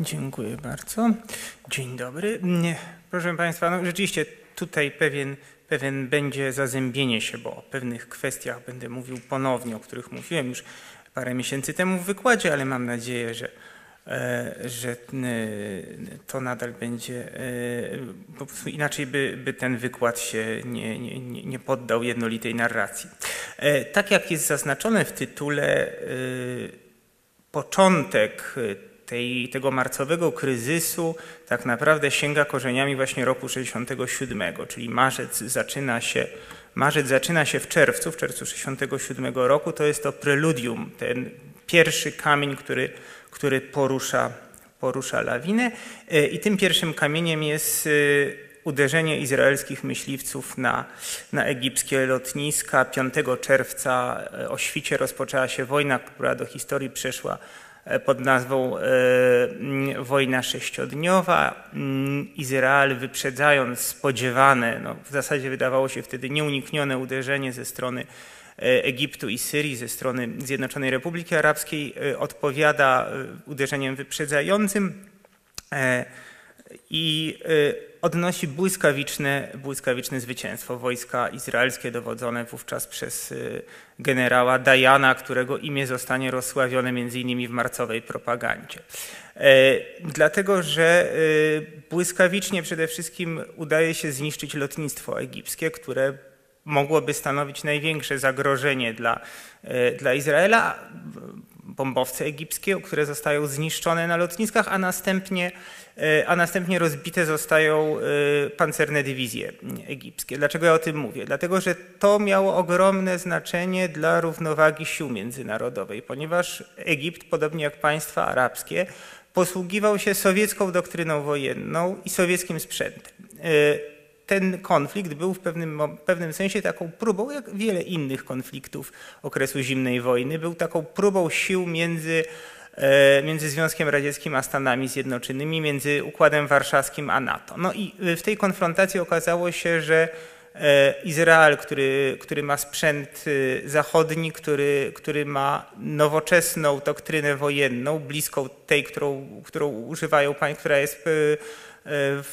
Dziękuję bardzo. Dzień dobry. Proszę Państwa, no rzeczywiście tutaj pewien, pewien będzie zazębienie się, bo o pewnych kwestiach będę mówił ponownie, o których mówiłem już parę miesięcy temu w wykładzie, ale mam nadzieję, że, że e, to nadal będzie, e, po prostu inaczej by, by ten wykład się nie, nie, nie poddał jednolitej narracji. Tak jak jest zaznaczone w tytule, początek tej, tego marcowego kryzysu tak naprawdę sięga korzeniami właśnie roku 67, czyli marzec zaczyna się, marzec zaczyna się w czerwcu, w czerwcu 67 roku, to jest to preludium, ten pierwszy kamień, który, który porusza, porusza lawinę e, i tym pierwszym kamieniem jest e, uderzenie izraelskich myśliwców na, na egipskie lotniska. 5 czerwca e, o świcie rozpoczęła się wojna, która do historii przeszła pod nazwą Wojna Sześciodniowa. Mm, Izrael wyprzedzając spodziewane, no w zasadzie wydawało się wtedy nieuniknione uderzenie ze strony Egiptu i Syrii, ze strony Zjednoczonej Republiki Arabskiej, odpowiada uderzeniem wyprzedzającym i odnosi błyskawiczne, błyskawiczne zwycięstwo. Wojska izraelskie dowodzone wówczas przez generała Dajana, którego imię zostanie rozsławione między innymi w marcowej propagandzie. E, dlatego, że błyskawicznie przede wszystkim udaje się zniszczyć lotnictwo egipskie, które mogłoby stanowić największe zagrożenie dla, e, dla Izraela. Bombowce egipskie, które zostają zniszczone na lotniskach, a następnie E, a następnie rozbite zostają e, pancerne dywizje egipskie. Dlaczego ja o tym mówię? Dlatego, że to miało ogromne znaczenie dla równowagi sił międzynarodowej, ponieważ Egipt, podobnie jak państwa arabskie, posługiwał się sowiecką doktryną wojenną i sowieckim sprzętem. E, ten konflikt był w pewnym, pewnym sensie taką próbą, jak wiele innych konfliktów okresu zimnej wojny, był taką próbą sił między E, między Związkiem Radzieckim a Stanami Zjednoczonymi, między Układem Warszawskim a NATO. No i w tej konfrontacji okazało się, że e, Izrael, który, który ma sprzęt e, zachodni, który, który ma nowoczesną doktrynę wojenną, bliską tej, którą, którą używają państwa, która jest E,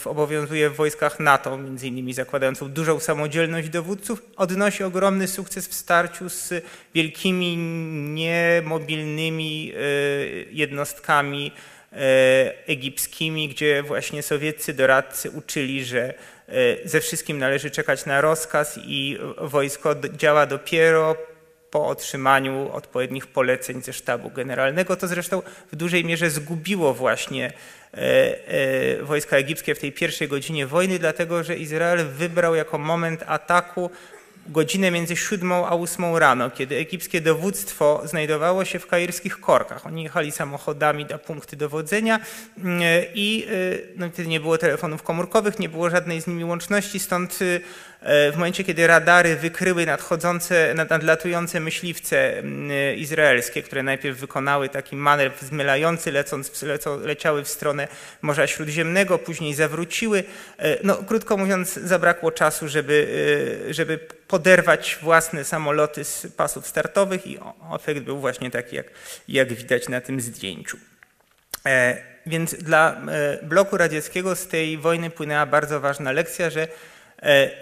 obowiązuje w wojskach NATO, między innymi zakładającą dużą samodzielność dowódców, odnosi ogromny sukces w starciu z wielkimi, niemobilnymi e, jednostkami e, egipskimi, gdzie właśnie sowieccy doradcy uczyli, że ze wszystkim należy czekać na rozkaz i wojsko działa dopiero po otrzymaniu odpowiednich poleceń ze sztabu generalnego. To zresztą w dużej mierze zgubiło właśnie e, e, wojska egipskie w tej pierwszej godzinie wojny, dlatego że Izrael wybrał jako moment ataku godzinę między siódmą a ósmą rano, kiedy egipskie dowództwo znajdowało się w kairskich korkach. Oni jechali samochodami na punkty dowodzenia mm, i no, wtedy nie było telefonów komórkowych, nie było żadnej z nimi łączności, stąd E, w momencie, kiedy radary wykryły nadchodzące, nadlatujące myśliwce izraelskie, które najpierw wykonały taki manewr zmylający, lecąc, lecą, leciały w stronę Morza Śródziemnego, później zawróciły. E, no, krótko mówiąc, zabrakło czasu, żeby, e, żeby poderwać własne samoloty z pasów startowych i efekt był właśnie taki, jak, jak widać na tym zdjęciu. Więc dla bloku radzieckiego z tej wojny płynęła bardzo ważna lekcja, że E,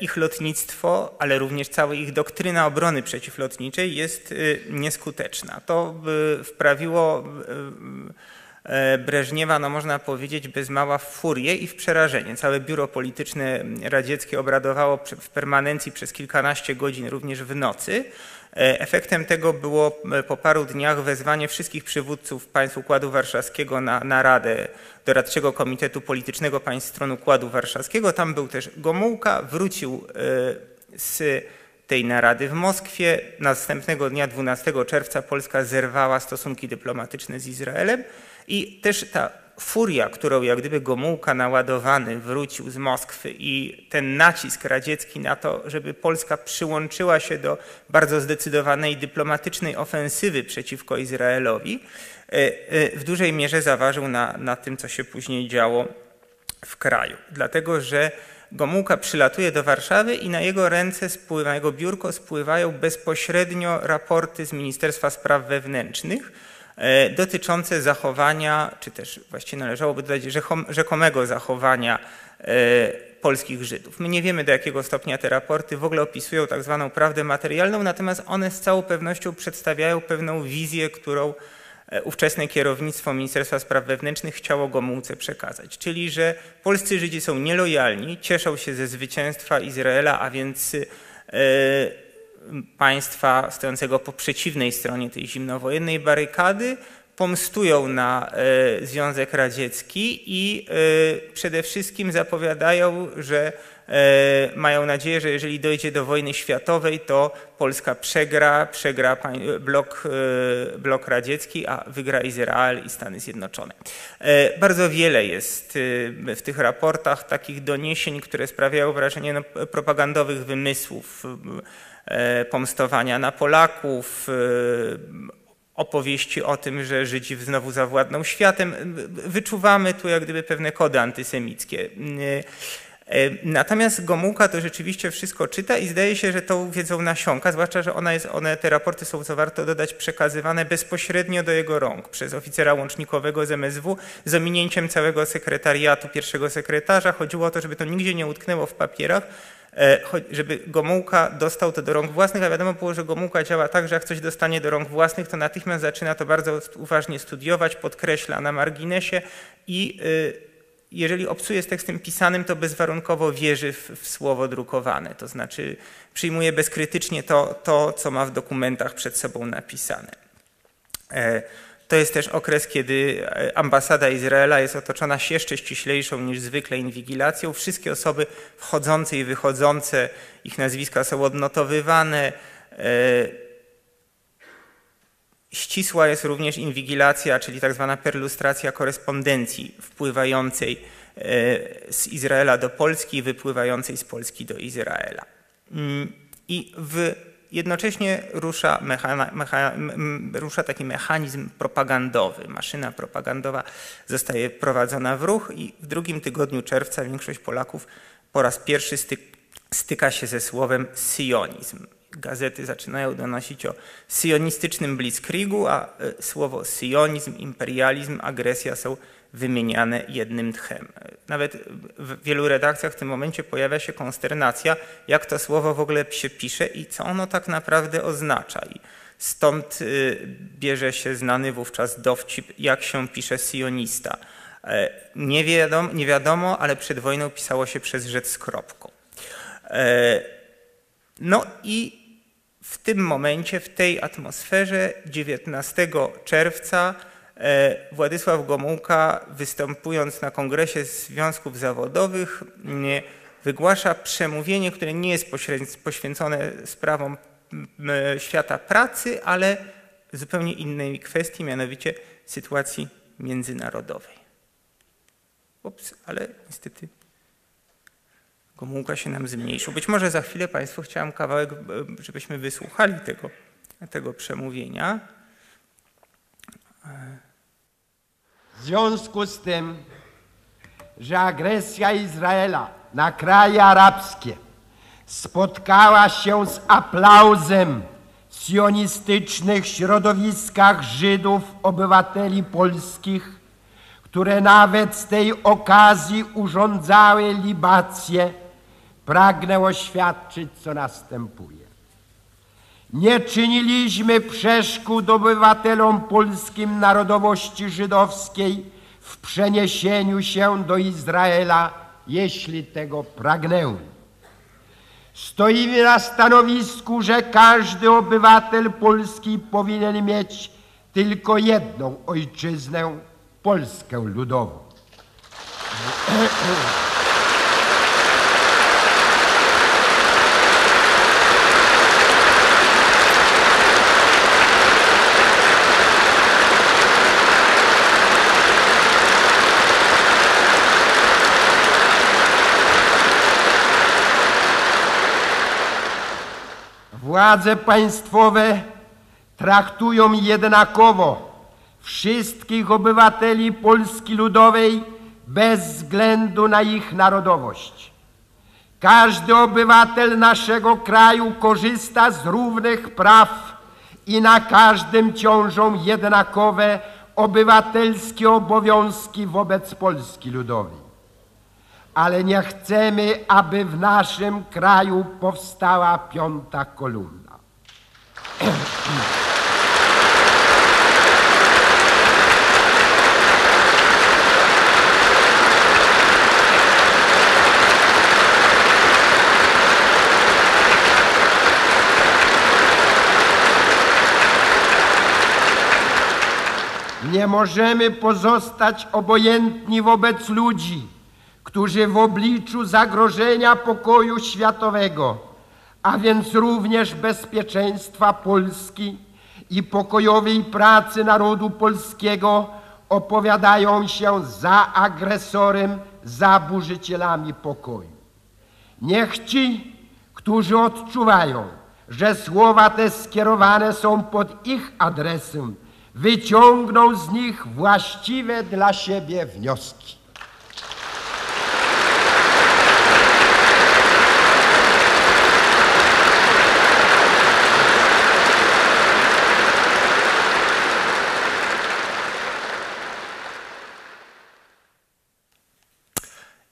ich lotnictwo, ale również cała ich doktryna obrony przeciwlotniczej jest y, nieskuteczna. To wprawiło e, Breżniewa, no można powiedzieć, bez mała w furię i w przerażenie. Całe biuro polityczne radzieckie obradowało w permanencji przez kilkanaście godzin, również w nocy. E, efektem tego było e, po paru dniach wezwanie wszystkich przywódców państw Układu Warszawskiego na, na Radę Doradczego Komitetu Politycznego Państw Stron Układu Warszawskiego. Tam był też Gomułka, wrócił e, z tej narady w Moskwie. Następnego dnia, 12 czerwca, Polska zerwała stosunki dyplomatyczne z Izraelem i też ta furia, którą jak gdyby Gomułka naładowany wrócił z Moskwy i ten nacisk radziecki na to, żeby Polska przyłączyła się do bardzo zdecydowanej dyplomatycznej ofensywy przeciwko Izraelowi, e, e, w dużej mierze zaważył na, na tym, co się później działo w kraju. Dlatego, że Gomułka przylatuje do Warszawy i na jego ręce, spływa, na jego biurko spływają bezpośrednio raporty z Ministerstwa Spraw Wewnętrznych dotyczące zachowania, czy też właściwie należałoby dodać rzekomego zachowania e, polskich Żydów. My nie wiemy do jakiego stopnia te raporty w ogóle opisują tak zwaną prawdę materialną, natomiast one z całą pewnością przedstawiają pewną wizję, którą E, ówczesne kierownictwo Ministerstwa Spraw Wewnętrznych chciało Gomułce przekazać. Czyli, że polscy Żydzi są nielojalni, cieszą się ze zwycięstwa Izraela, a więc e, państwa stojącego po przeciwnej stronie tej zimnowojennej barykady, pomstują na e, Związek Radziecki i przede wszystkim zapowiadają, że E, mają nadzieję, że jeżeli dojdzie do wojny światowej, to Polska przegra, przegra blok, e, blok radziecki, a wygra Izrael i Stany Zjednoczone. E, bardzo wiele jest w tych raportach takich doniesień, które sprawiają wrażenie no, propagandowych wymysłów, pomstowania na Polaków, opowieści o tym, że Żydzi znowu zawładną światem. Wyczuwamy tu jak gdyby pewne kody antysemickie. E, natomiast Gomułka to rzeczywiście wszystko czyta i zdaje się, że tą wiedzą nasiąka, zwłaszcza, że ona jest, one, te raporty są, co warto dodać, przekazywane bezpośrednio do jego rąk przez oficera łącznikowego z MSW z ominięciem całego sekretariatu, pierwszego sekretarza. Chodziło o to, żeby to nigdzie nie utknęło w papierach, e, żeby Gomułka dostał to do rąk własnych, a wiadomo było, że Gomułka działa tak, że jak coś dostanie do rąk własnych, to natychmiast zaczyna to bardzo uważnie studiować, podkreśla na marginesie i y, jeżeli obcuje z tekstem pisanym, to bezwarunkowo wierzy w, w, słowo drukowane, to znaczy przyjmuje bezkrytycznie to, to, co ma w dokumentach przed sobą napisane. To jest też okres, kiedy e, ambasada Izraela jest otoczona jeszcze ściślejszą niż zwykle inwigilacją. Wszystkie osoby wchodzące i wychodzące, ich nazwiska są odnotowywane. E, Ścisła jest również inwigilacja, czyli tak zwana perlustracja korespondencji wpływającej e, z Izraela do Polski i wypływającej z Polski do Izraela. Mm, I w, jednocześnie rusza, mechana, mecha, rusza taki mechanizm propagandowy. Maszyna propagandowa zostaje prowadzona w ruch i w drugim tygodniu czerwca większość Polaków po raz pierwszy styk, styka się ze słowem sionizm gazety zaczynają donosić o sionistycznym blitzkriegu, a e, słowo sionizm, imperializm, agresja są wymieniane jednym tchem. Nawet w wielu redakcjach w tym momencie pojawia się konsternacja, jak to słowo w ogóle się pisze i co ono tak naprawdę oznacza. I stąd e, bierze się znany wówczas dowcip, jak się pisze sionista. E, nie wiadomo, nie wiadomo ale przed wojną pisało się przez rzecz z kropką. No i w tym momencie, w tej atmosferze 19 czerwca e, Władysław Gomułka występując na kongresie związków zawodowych wygłasza przemówienie, które nie jest poświęcone sprawom świata pracy, ale zupełnie innej kwestii, mianowicie sytuacji międzynarodowej. Ups, ale niestety Gomułka się nam zmniejszył. Być może za chwilę Państwu chciałem kawałek, e, żebyśmy wysłuchali tego, tego przemówienia. W związku z tym, że agresja Izraela na kraje arabskie spotkała się z aplauzem w sionistycznych środowiskach Żydów, obywateli polskich, które nawet z tej okazji urządzały libacje pragnę oświadczyć, co następuje. Nie czyniliśmy przeszkód obywatelom polskim narodowości żydowskiej w przeniesieniu się do Izraela, jeśli tego pragnęły. Stoimy na stanowisku, że każdy obywatel polski powinien mieć tylko jedną ojczyznę, Polskę ludową. Władze państwowe traktują jednakowo wszystkich obywateli Polski Ludowej bez względu na ich narodowość. Każdy obywatel naszego kraju korzysta z równych praw i na każdym ciążą jednakowe obywatelskie obowiązki wobec Polski Ludowej. Ale nie chcemy, aby w naszym kraju powstała piąta kolumna. Nie możemy pozostać obojętni wobec ludzi, którzy w obliczu zagrożenia pokoju światowego, a więc również bezpieczeństwa Polski i pokojowej pracy narodu polskiego opowiadają się za agresorem, za burzycielami pokoju. Niech ci, którzy odczuwają, że słowa te skierowane są pod ich adresem, wyciągną z nich właściwe dla siebie wnioski.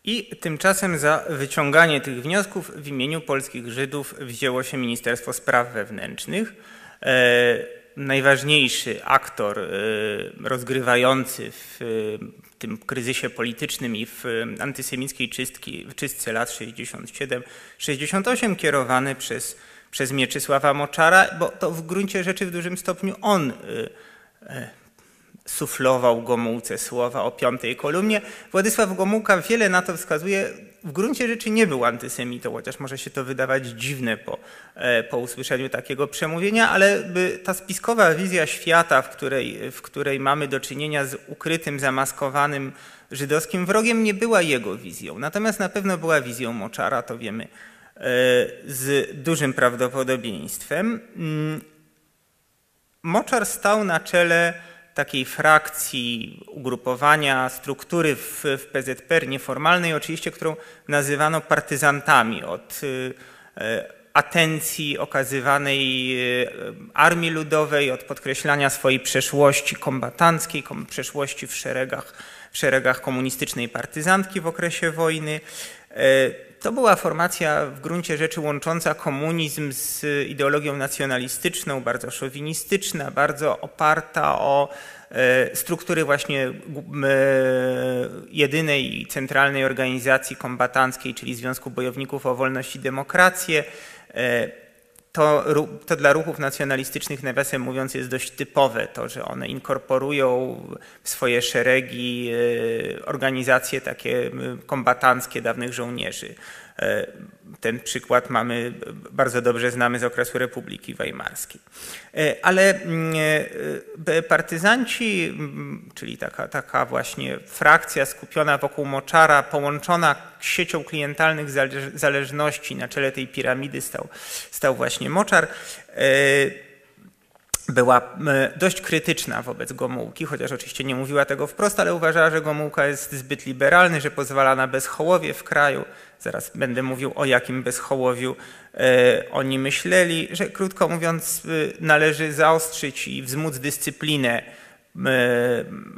I tymczasem za wyciąganie tych wniosków w imieniu polskich Żydów wzięło się Ministerstwo Spraw Wewnętrznych. E, najważniejszy aktor y, rozgrywający w tym kryzysie politycznym i w antysemickiej czystki, w czystce lat 67-68 kierowany przez, przez Mieczysława Moczara, bo to w gruncie rzeczy w dużym stopniu on suflował Gomułce słowa o piątej kolumnie. Władysław Gomułka wiele na to wskazuje, w gruncie rzeczy nie był antysemitą, chociaż może się to wydawać dziwne po, e, po usłyszeniu takiego przemówienia, ale ta spiskowa wizja świata, w której, w której mamy do czynienia z ukrytym, zamaskowanym żydowskim wrogiem, nie była jego wizją. Natomiast na pewno była wizją Moczara, to wiemy e, z dużym prawdopodobieństwem. Mm, Moczar stał na czele takiej frakcji, ugrupowania, struktury w, w PZPR nieformalnej oczywiście, którą nazywano partyzantami od y, e, atencji okazywanej y, Armii Ludowej, od podkreślania swojej przeszłości kombatanckiej, przeszłości w szeregach, w szeregach komunistycznej partyzantki w okresie wojny. E, to była formacja w gruncie rzeczy łącząca komunizm z ideologią nacjonalistyczną, bardzo szowinistyczna, bardzo oparta o e, struktury właśnie e, jedynej centralnej organizacji kombatanckiej, czyli Związku Bojowników o Wolność i Demokrację. To, to, dla ruchów nacjonalistycznych, nawiasem mówiąc, jest dość typowe, to, że one inkorporują w swoje szeregi organizacje takie kombatanckie dawnych żołnierzy. E, ten przykład mamy, bardzo dobrze znamy z okresu Republiki Weimarskiej. E, ale mm, e, partyzanci, mm, czyli taka, taka właśnie frakcja skupiona wokół Moczara, połączona siecią klientalnych zależności, na czele tej piramidy stał, stał właśnie Moczar, była dość krytyczna wobec Gomułki, chociaż oczywiście nie mówiła tego wprost, ale uważała, że Gomułka jest zbyt liberalny, że pozwala na bezchołowie w kraju, Zaraz będę mówił o jakim bezchołowiu e, oni myśleli, że krótko mówiąc e, należy zaostrzyć i wzmóc dyscyplinę e,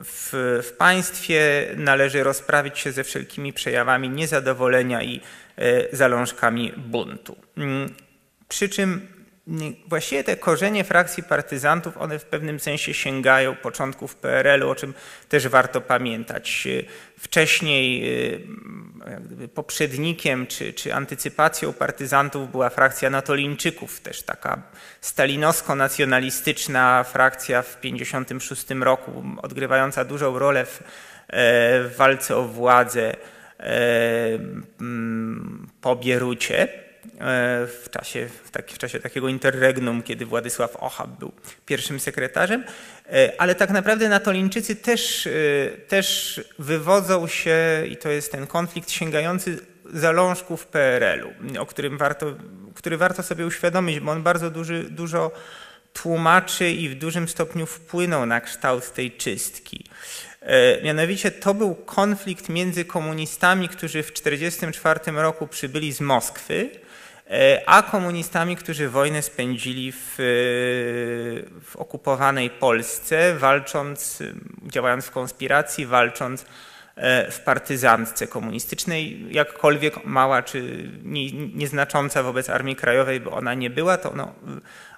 w, w, państwie, należy rozprawić się ze wszelkimi przejawami niezadowolenia i zalążkami buntu. Mm, przy czym właściwie te korzenie frakcji partyzantów, one w pewnym sensie sięgają początków PRL-u, o czym też warto pamiętać. Wcześniej y, poprzednikiem czy, czy antycypacją partyzantów była frakcja Natolińczyków, też taka stalinowsko-nacjonalistyczna frakcja w 1956 roku, odgrywająca dużą rolę w, e, w walce o władzę e, po Bierucie. E, w czasie, w, taki, w czasie takiego interregnum, kiedy Władysław Ochab był pierwszym sekretarzem, e, ale tak naprawdę Natolińczycy też, e, też wywodzą się, i to jest ten konflikt sięgający zalążków PRL-u, o którym warto, który warto sobie uświadomić, bo on bardzo duży, dużo tłumaczy i w dużym stopniu wpłynął na kształt tej czystki. Mianowicie to był konflikt między komunistami, którzy w 1944 roku przybyli z Moskwy, a komunistami, którzy wojnę spędzili w, w okupowanej Polsce, walcząc, działając w konspiracji, walcząc w partyzantce komunistycznej, jakkolwiek mała czy nie, nieznacząca wobec Armii Krajowej, bo ona nie była, to no,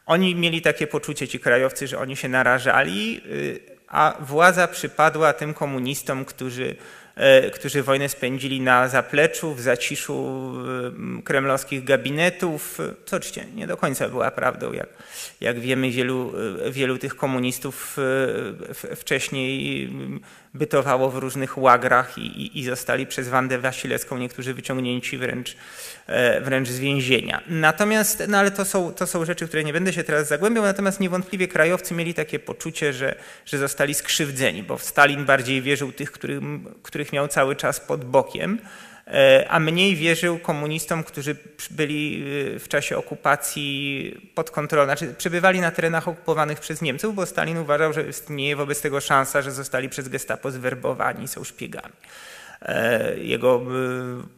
oni mieli takie poczucie, ci krajowcy, że oni się narażali, a władza przypadła tym komunistom, którzy E, którzy wojnę spędzili na zapleczu, w zaciszu kremlowskich gabinetów, co oczywiście nie do końca była prawdą. Jak, jak wiemy, wielu, e, wielu tych komunistów e, wcześniej bytowało w różnych łagrach i, i zostali przez Wandę Wasilewską niektórzy wyciągnięci wręcz, wręcz z więzienia. Natomiast, no ale to są, to są rzeczy, które nie będę się teraz zagłębiał, natomiast niewątpliwie krajowcy mieli takie poczucie, że, że zostali skrzywdzeni, bo Stalin bardziej wierzył tych, których których miał cały czas pod bokiem, e, a mniej wierzył komunistom, którzy byli e, w czasie okupacji pod kontrolą, znaczy przebywali na terenach okupowanych przez Niemców, bo Stalin uważał, że istnieje wobec tego szansa, że zostali przez gestapo zwerbowani, są szpiegami. E, jego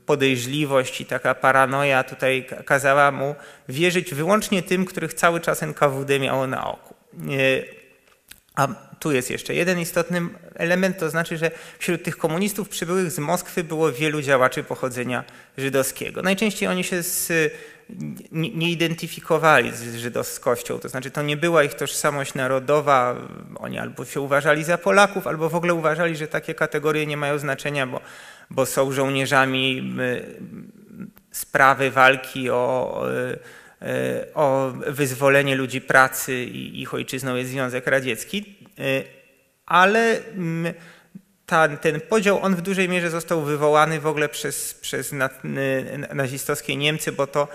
podejrzliwość i taka paranoja tutaj kazała mu wierzyć wyłącznie tym, których cały czas NKWD miało na oku. A tu jest jeszcze jeden istotny element, to znaczy, że wśród tych komunistów przybyłych z Moskwy było wielu działaczy pochodzenia żydowskiego. Najczęściej oni się z, nie, nie, identyfikowali z żydowskością, to znaczy to nie była ich tożsamość narodowa, oni albo się uważali za Polaków, albo w ogóle uważali, że takie kategorie nie mają znaczenia, bo, bo są żołnierzami sprawy walki o E, o wyzwolenie ludzi pracy i ich ojczyzną jest Związek Radziecki, ale mm, ta, ten podział on w dużej mierze został wywołany w ogóle przez, przez nazistowskie Niemcy, bo to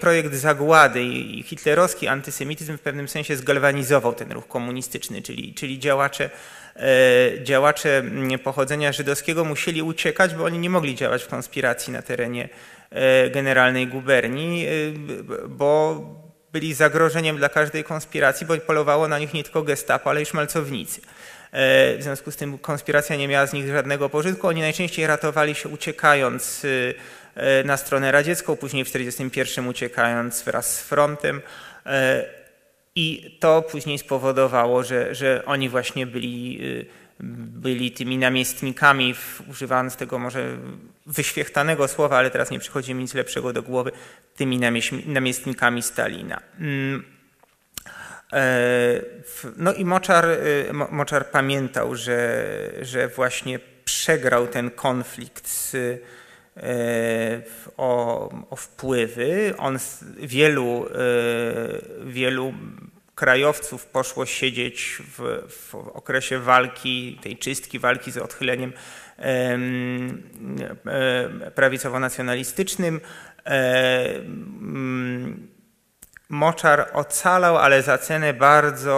projekt zagłady i hitlerowski antysemityzm w pewnym sensie zgalwanizował ten ruch komunistyczny, czyli, czyli działacze, e, działacze mm, pochodzenia żydowskiego musieli uciekać, bo oni nie mogli działać w konspiracji na terenie E, generalnej guberni, e, bo byli zagrożeniem dla każdej konspiracji, bo polowało na nich nie tylko gestapo, ale i szmalcownicy. E, w związku z tym konspiracja nie miała z nich żadnego pożytku. Oni najczęściej ratowali się uciekając na stronę radziecką, później w 1941 uciekając wraz z frontem. I to później spowodowało, że, że oni właśnie byli, byli tymi namiestnikami, używając tego może wyświechtanego słowa, ale teraz nie przychodzi mi nic lepszego do głowy, tymi namiestnikami Stalina. Mm. E, no i Moczar, e, Moczar pamiętał, że, że właśnie przegrał ten konflikt z, e, o, o wpływy. On wielu, wielu krajowców poszło siedzieć w, w okresie walki, tej czystki, walki z odchyleniem prawicowo-nacjonalistycznym. Moczar ocalał, ale za cenę bardzo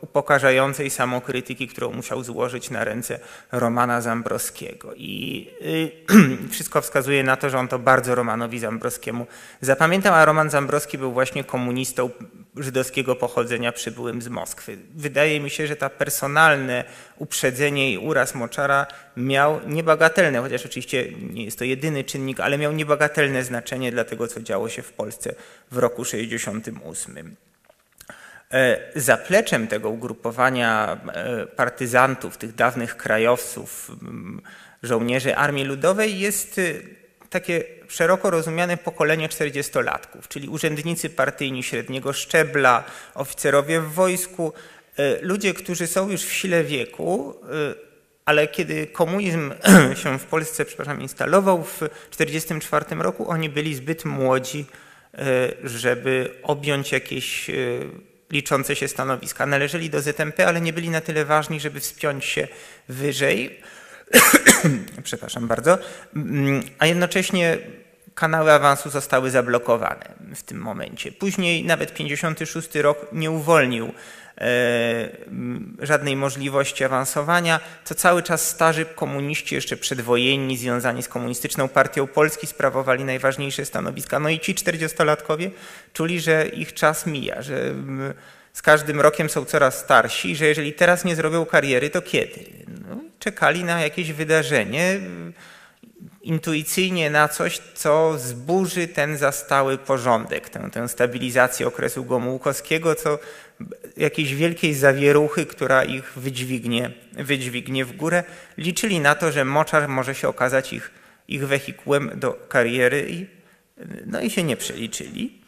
upokarzającej samokrytyki, którą musiał złożyć na ręce Romana Zambrowskiego. I y, wszystko wskazuje na to, że on to bardzo Romanowi Zambrowskiemu zapamiętał, a Roman Zambrowski był właśnie komunistą żydowskiego pochodzenia przybyłym z Moskwy. Wydaje mi się, że ta personalne uprzedzenie i uraz Moczara miał niebagatelne, chociaż oczywiście nie jest to jedyny czynnik, ale miał niebagatelne znaczenie dla tego, co działo się w Polsce w roku 68. E, zapleczem tego ugrupowania e, partyzantów, tych dawnych krajowców, żołnierzy Armii Ludowej jest takie szeroko rozumiane pokolenie czterdziestolatków, czyli urzędnicy partyjni średniego szczebla, oficerowie w wojsku, e, ludzie, którzy są już w sile wieku, e, ale kiedy komunizm się w Polsce, przepraszam, instalował w 1944 roku, oni byli zbyt młodzi, e, żeby objąć jakieś liczące się stanowiska. Należeli do ZMP, ale nie byli na tyle ważni, żeby wspiąć się wyżej. Przepraszam bardzo. Mm, a jednocześnie kanały awansu zostały zablokowane w tym momencie. Później nawet 56 rok nie uwolnił e, żadnej możliwości awansowania, to cały czas starzy komuniści, jeszcze przedwojenni, związani z komunistyczną partią Polski, sprawowali najważniejsze stanowiska. No i ci 40-latkowie czuli, że ich czas mija, że z każdym rokiem są coraz starsi, że jeżeli teraz nie zrobią kariery, to kiedy? No, czekali na jakieś wydarzenie, intuicyjnie na coś, co zburzy ten zastały porządek, tę, tę stabilizację okresu Gomułkowskiego, co jakiejś wielkiej zawieruchy, która ich wydźwignie, wydźwignie w górę. Liczyli na to, że moczar może się okazać ich, ich wehikułem do kariery i, no i się nie przeliczyli.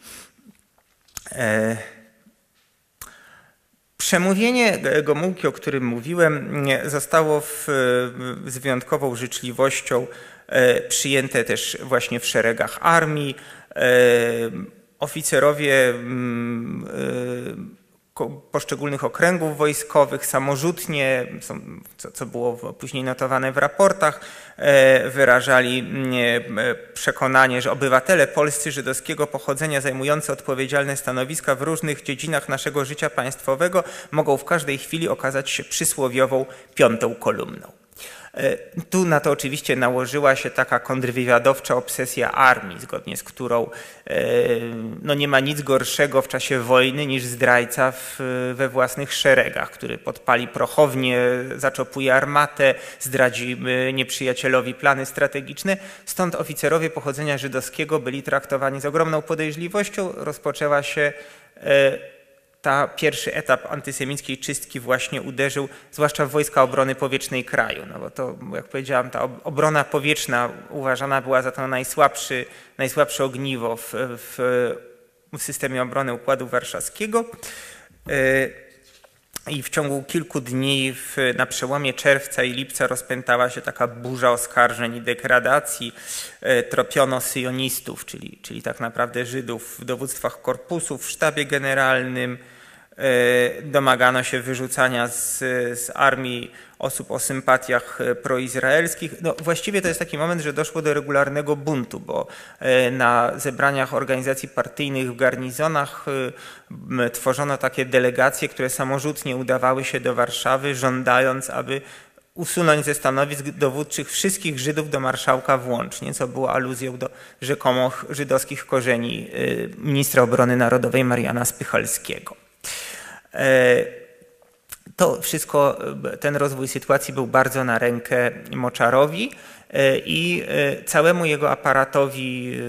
E Przemówienie Gomułki, o którym mówiłem, zostało w, z wyjątkową życzliwością e, przyjęte też właśnie w szeregach armii. E, oficerowie mm, e, poszczególnych okręgów wojskowych samorzutnie, co, było później notowane w raportach, e, wyrażali e, przekonanie, że obywatele polscy żydowskiego pochodzenia zajmujący odpowiedzialne stanowiska w różnych dziedzinach naszego życia państwowego mogą w każdej chwili okazać się przysłowiową piątą kolumną. E, tu na to oczywiście nałożyła się taka kontrwywiadowcza obsesja armii, zgodnie z którą e, no nie ma nic gorszego w czasie wojny niż zdrajca w, we własnych szeregach, który podpali prochownię, zaczopuje armatę, zdradzi e, nieprzyjacielowi plany strategiczne. Stąd oficerowie pochodzenia żydowskiego byli traktowani z ogromną podejrzliwością. Rozpoczęła się ta pierwszy etap antysemickiej czystki właśnie uderzył, zwłaszcza w wojska obrony powietrznej kraju. No bo to, jak powiedziałam, ta obrona powietrzna uważana była za to najsłabszy, najsłabsze ogniwo w, w, w systemie obrony Układu Warszawskiego. I w ciągu kilku dni w, na przełomie czerwca i lipca rozpętała się taka burza oskarżeń i degradacji. E, tropiono syjonistów, czyli, czyli tak naprawdę Żydów w dowództwach korpusów, w sztabie generalnym, domagano się wyrzucania z, z armii osób o sympatiach e, proizraelskich. No, właściwie to jest taki moment, że doszło do regularnego buntu, bo e, na zebraniach organizacji partyjnych w garnizonach tworzono takie delegacje, które samorzutnie udawały się do Warszawy, żądając, aby usunąć ze stanowisk dowódczych wszystkich Żydów do marszałka włącznie, co było aluzją do rzekomo żydowskich korzeni ministra obrony narodowej Mariana Spychalskiego. E, to wszystko, ten rozwój sytuacji był bardzo na rękę Moczarowi e, i e, całemu jego aparatowi,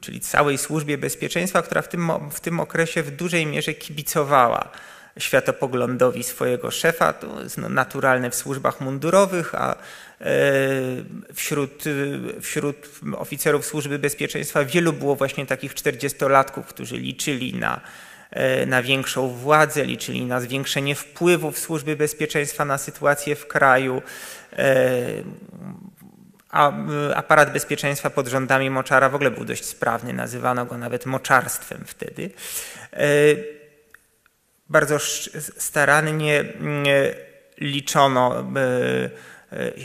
czyli całej służbie bezpieczeństwa, która w tym, w tym okresie w dużej mierze kibicowała światopoglądowi swojego szefa. To jest naturalne w służbach mundurowych, a wśród, wśród oficerów służby bezpieczeństwa wielu było właśnie takich czterdziestolatków, którzy liczyli na na większą władzę, liczyli na zwiększenie wpływów służby bezpieczeństwa na sytuację w kraju. E, a aparat bezpieczeństwa pod rządami Moczara w ogóle był dość sprawny, nazywano go nawet moczarstwem wtedy. E, bardzo starannie liczono E,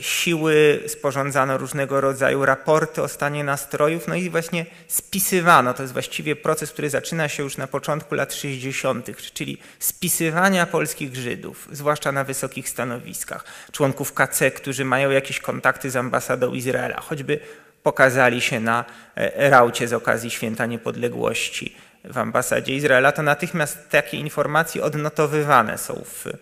siły, sporządzano różnego rodzaju raporty o stanie nastrojów, no i właśnie spisywano. To jest właściwie proces, który zaczyna się już na początku lat 60., czyli spisywania polskich Żydów, zwłaszcza na wysokich stanowiskach, członków KC, którzy mają jakieś kontakty z ambasadą Izraela, choćby pokazali się na e, raucie z okazji Święta Niepodległości w ambasadzie Izraela, to natychmiast takie informacje odnotowywane są w, e,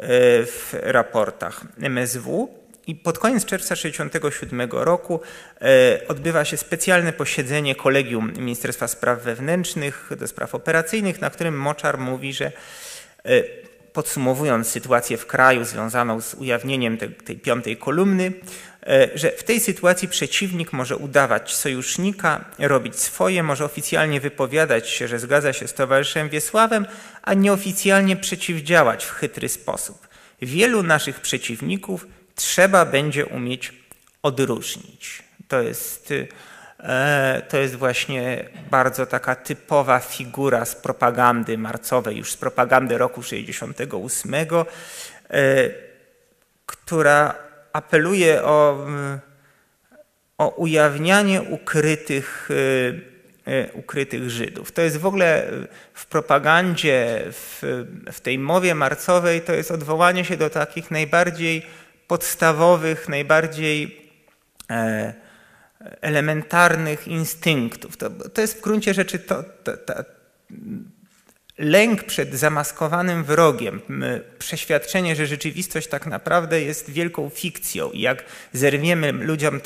w raportach MSW. I pod koniec czerwca 1967 roku e, odbywa się specjalne posiedzenie kolegium Ministerstwa Spraw Wewnętrznych do spraw operacyjnych, na którym Moczar mówi, że e, podsumowując sytuację w kraju związaną z ujawnieniem tej, tej piątej kolumny, że w tej sytuacji przeciwnik może udawać sojusznika, robić swoje, może oficjalnie wypowiadać się, że zgadza się z towarzyszem Wiesławem, a nieoficjalnie przeciwdziałać w chytry sposób. Wielu naszych przeciwników trzeba będzie umieć odróżnić. To jest, e, to jest właśnie bardzo taka typowa figura z propagandy marcowej, już z propagandy roku 68, e, która apeluje o, o ujawnianie ukrytych, e, ukrytych Żydów. To jest w ogóle w propagandzie, w, w tej mowie marcowej, to jest odwołanie się do takich najbardziej podstawowych, najbardziej e, elementarnych instynktów. To, to jest w gruncie rzeczy to, to, to, lęk przed zamaskowanym wrogiem, przeświadczenie, że rzeczywistość tak naprawdę jest wielką fikcją. I jak zerwiemy ludziom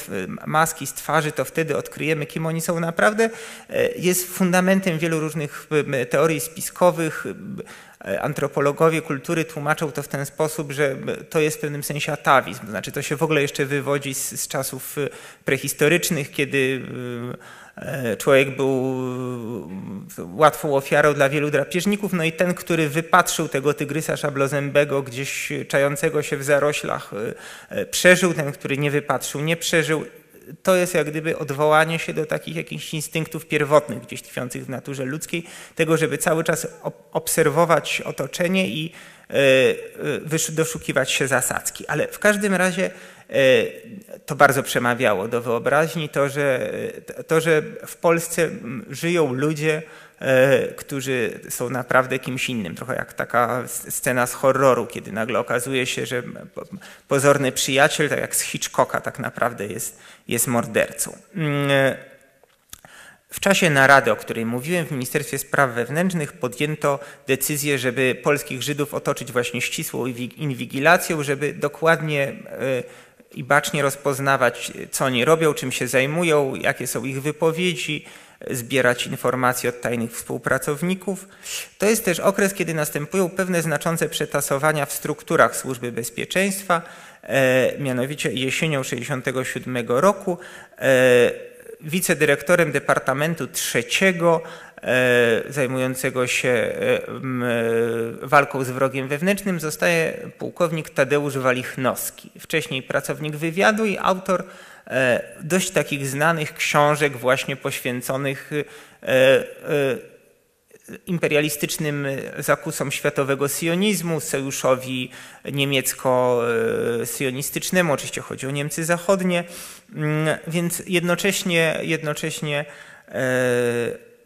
maski z twarzy, to wtedy odkryjemy, kim oni są naprawdę, e, jest fundamentem wielu różnych teorii spiskowych. E, antropologowie kultury tłumaczą to w ten sposób, że to jest w pewnym sensie atawizm, znaczy to się w ogóle jeszcze wywodzi z, z czasów prehistorycznych, kiedy E, człowiek był e, łatwą ofiarą dla wielu drapieżników, no i ten, który wypatrzył tego tygrysa szablozębego gdzieś czającego się w zaroślach, e, przeżył, ten, który nie wypatrzył, nie przeżył. To jest jak gdyby odwołanie się do takich jakichś instynktów pierwotnych, gdzieś tkwiących w naturze ludzkiej, tego, żeby cały czas obserwować otoczenie i doszukiwać się zasadzki. Ale w każdym razie E, to bardzo przemawiało do wyobraźni, to że, to, że w Polsce żyją ludzie, e, którzy są naprawdę kimś innym. Trochę jak taka scena z horroru, kiedy nagle okazuje się, że pozorny przyjaciel, tak jak z Hitchcocka, tak naprawdę jest, jest mordercą. Mm, e, w czasie narady, o której mówiłem w Ministerstwie Spraw Wewnętrznych, podjęto decyzję, żeby polskich Żydów otoczyć właśnie ścisłą inwigilacją, żeby dokładnie i bacznie rozpoznawać, co oni robią, czym się zajmują, jakie są ich wypowiedzi, zbierać informacje od tajnych współpracowników. To jest też okres, kiedy następują pewne znaczące przetasowania w strukturach służby bezpieczeństwa, e, mianowicie jesienią 1967 roku e, wicedyrektorem Departamentu Trzeciego zajmującego się e, walką z wrogiem wewnętrznym zostaje pułkownik Tadeusz Walichnowski, wcześniej pracownik wywiadu i autor e, dość takich znanych książek właśnie poświęconych imperialistycznym zakusom światowego sionizmu, sojuszowi niemiecko-sionistycznemu, oczywiście chodzi o Niemcy zachodnie, mm, więc jednocześnie, jednocześnie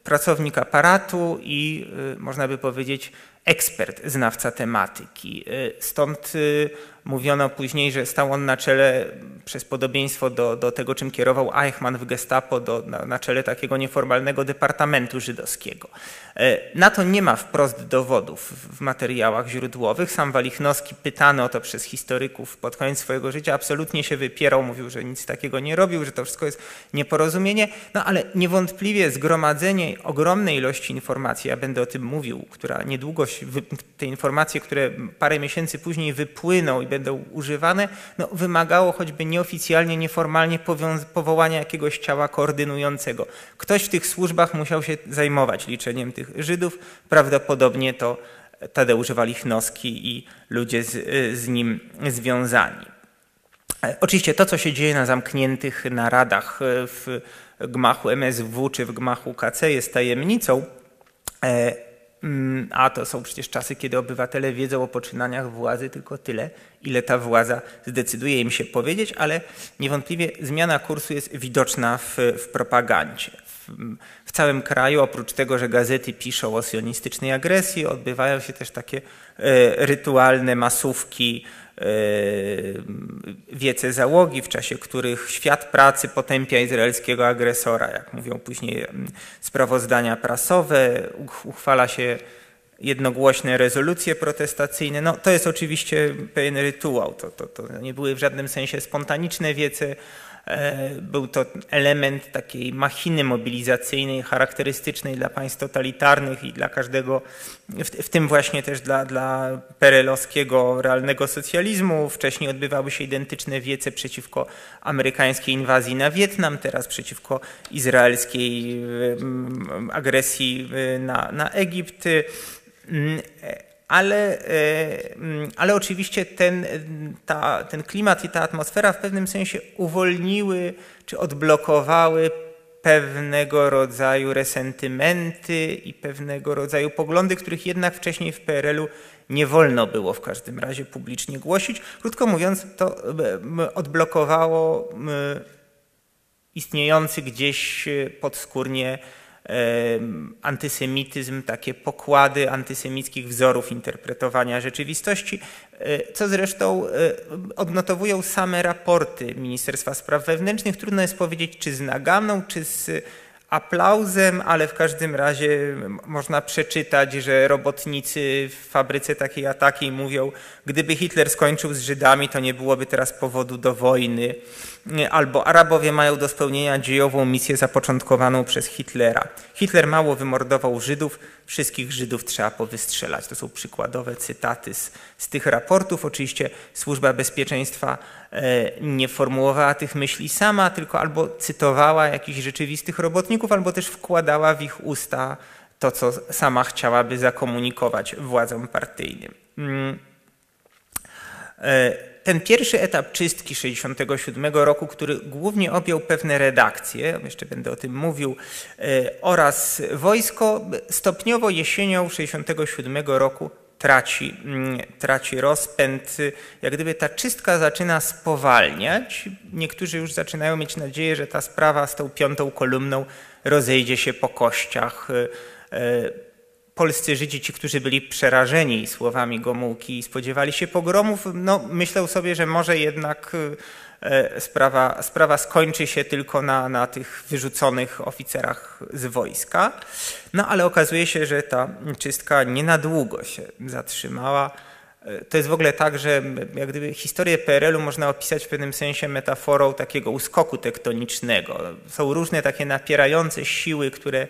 pracownik aparatu i y, można by powiedzieć ekspert, znawca tematyki. Y, stąd y, mówiono później, że stał on na czele, przez podobieństwo do, do tego, czym kierował Eichmann w gestapo, do, na, na czele takiego nieformalnego departamentu żydowskiego. E, na to nie ma wprost dowodów w materiałach źródłowych. Sam Walichnowski, pytany o to przez historyków pod koniec swojego życia, absolutnie się wypierał, mówił, że nic takiego nie robił, że to wszystko jest nieporozumienie. No ale niewątpliwie zgromadzenie ogromnej ilości informacji, ja będę o tym mówił, która niedługo, te informacje, które parę miesięcy później wypłyną i będą używane, no, wymagało choćby nieoficjalnie, nieformalnie powołania jakiegoś ciała koordynującego. Ktoś w tych służbach musiał się zajmować liczeniem tych Żydów. Prawdopodobnie to Tadeusz Walichnowski i ludzie z, z nim związani. E, oczywiście to, co się dzieje na zamkniętych naradach w gmachu MSW czy w gmachu KC jest tajemnicą, e, a to są przecież czasy, kiedy obywatele wiedzą o poczynaniach władzy tylko tyle, ile ta władza zdecyduje im się powiedzieć, ale niewątpliwie zmiana kursu jest widoczna w, w propagandzie. W, w, całym kraju, oprócz tego, że gazety piszą o sionistycznej agresji, odbywają się też takie e, rytualne masówki, wiece załogi, w czasie których świat pracy potępia izraelskiego agresora, jak mówią później mm, sprawozdania prasowe, uchwala się jednogłośne rezolucje protestacyjne. No, to jest oczywiście pewien rytuał. To, to, to nie były w żadnym sensie spontaniczne wiece E, był to element takiej machiny mobilizacyjnej charakterystycznej dla państw totalitarnych i dla każdego, w, tym właśnie też dla, dla perelowskiego realnego socjalizmu. Wcześniej odbywały się identyczne wiece przeciwko amerykańskiej inwazji na Wietnam, teraz przeciwko izraelskiej mm, agresji y, na, na Egipt. Ale, e, mm, ale oczywiście ten, ta, ten klimat i ta atmosfera w pewnym sensie uwolniły czy odblokowały pewnego rodzaju resentymenty i pewnego rodzaju poglądy, których jednak wcześniej w PRL-u nie wolno było w każdym razie publicznie głosić. Krótko mówiąc, to odblokowało istniejący gdzieś podskórnie antysemityzm, takie pokłady antysemickich wzorów interpretowania rzeczywistości, e, co zresztą e, odnotowują same raporty Ministerstwa Spraw Wewnętrznych. Trudno jest powiedzieć, czy z nagamną, czy z aplauzem, ale w każdym razie można przeczytać, że robotnicy w fabryce takiej a takiej mówią, gdyby Hitler skończył z Żydami, to nie byłoby teraz powodu do wojny. Albo Arabowie mają do spełnienia dziejową misję zapoczątkowaną przez Hitlera. Hitler mało wymordował Żydów, wszystkich Żydów trzeba powystrzelać. To są przykładowe cytaty z, z tych raportów. Oczywiście Służba Bezpieczeństwa e, nie formułowała tych myśli sama, tylko albo cytowała jakichś rzeczywistych robotników, albo też wkładała w ich usta to, co sama chciałaby zakomunikować władzom partyjnym. E, ten pierwszy etap czystki 67 roku, który głównie objął pewne redakcje, jeszcze będę o tym mówił, e, oraz wojsko, stopniowo jesienią 67 roku traci, mm, traci rozpęd. Jak gdyby ta czystka zaczyna spowalniać. Niektórzy już zaczynają mieć nadzieję, że ta sprawa z tą piątą kolumną rozejdzie się po kościach e, polscy Żydzi, ci, którzy byli przerażeni słowami Gomułki i spodziewali się pogromów, no, myślał sobie, że może jednak e, sprawa, sprawa skończy się tylko na, na tych wyrzuconych oficerach z wojska. No ale okazuje się, że ta czystka nie na długo się zatrzymała. E, to jest w ogóle tak, że jak gdyby historię PRL-u można opisać w pewnym sensie metaforą takiego uskoku tektonicznego. Są różne takie napierające siły, które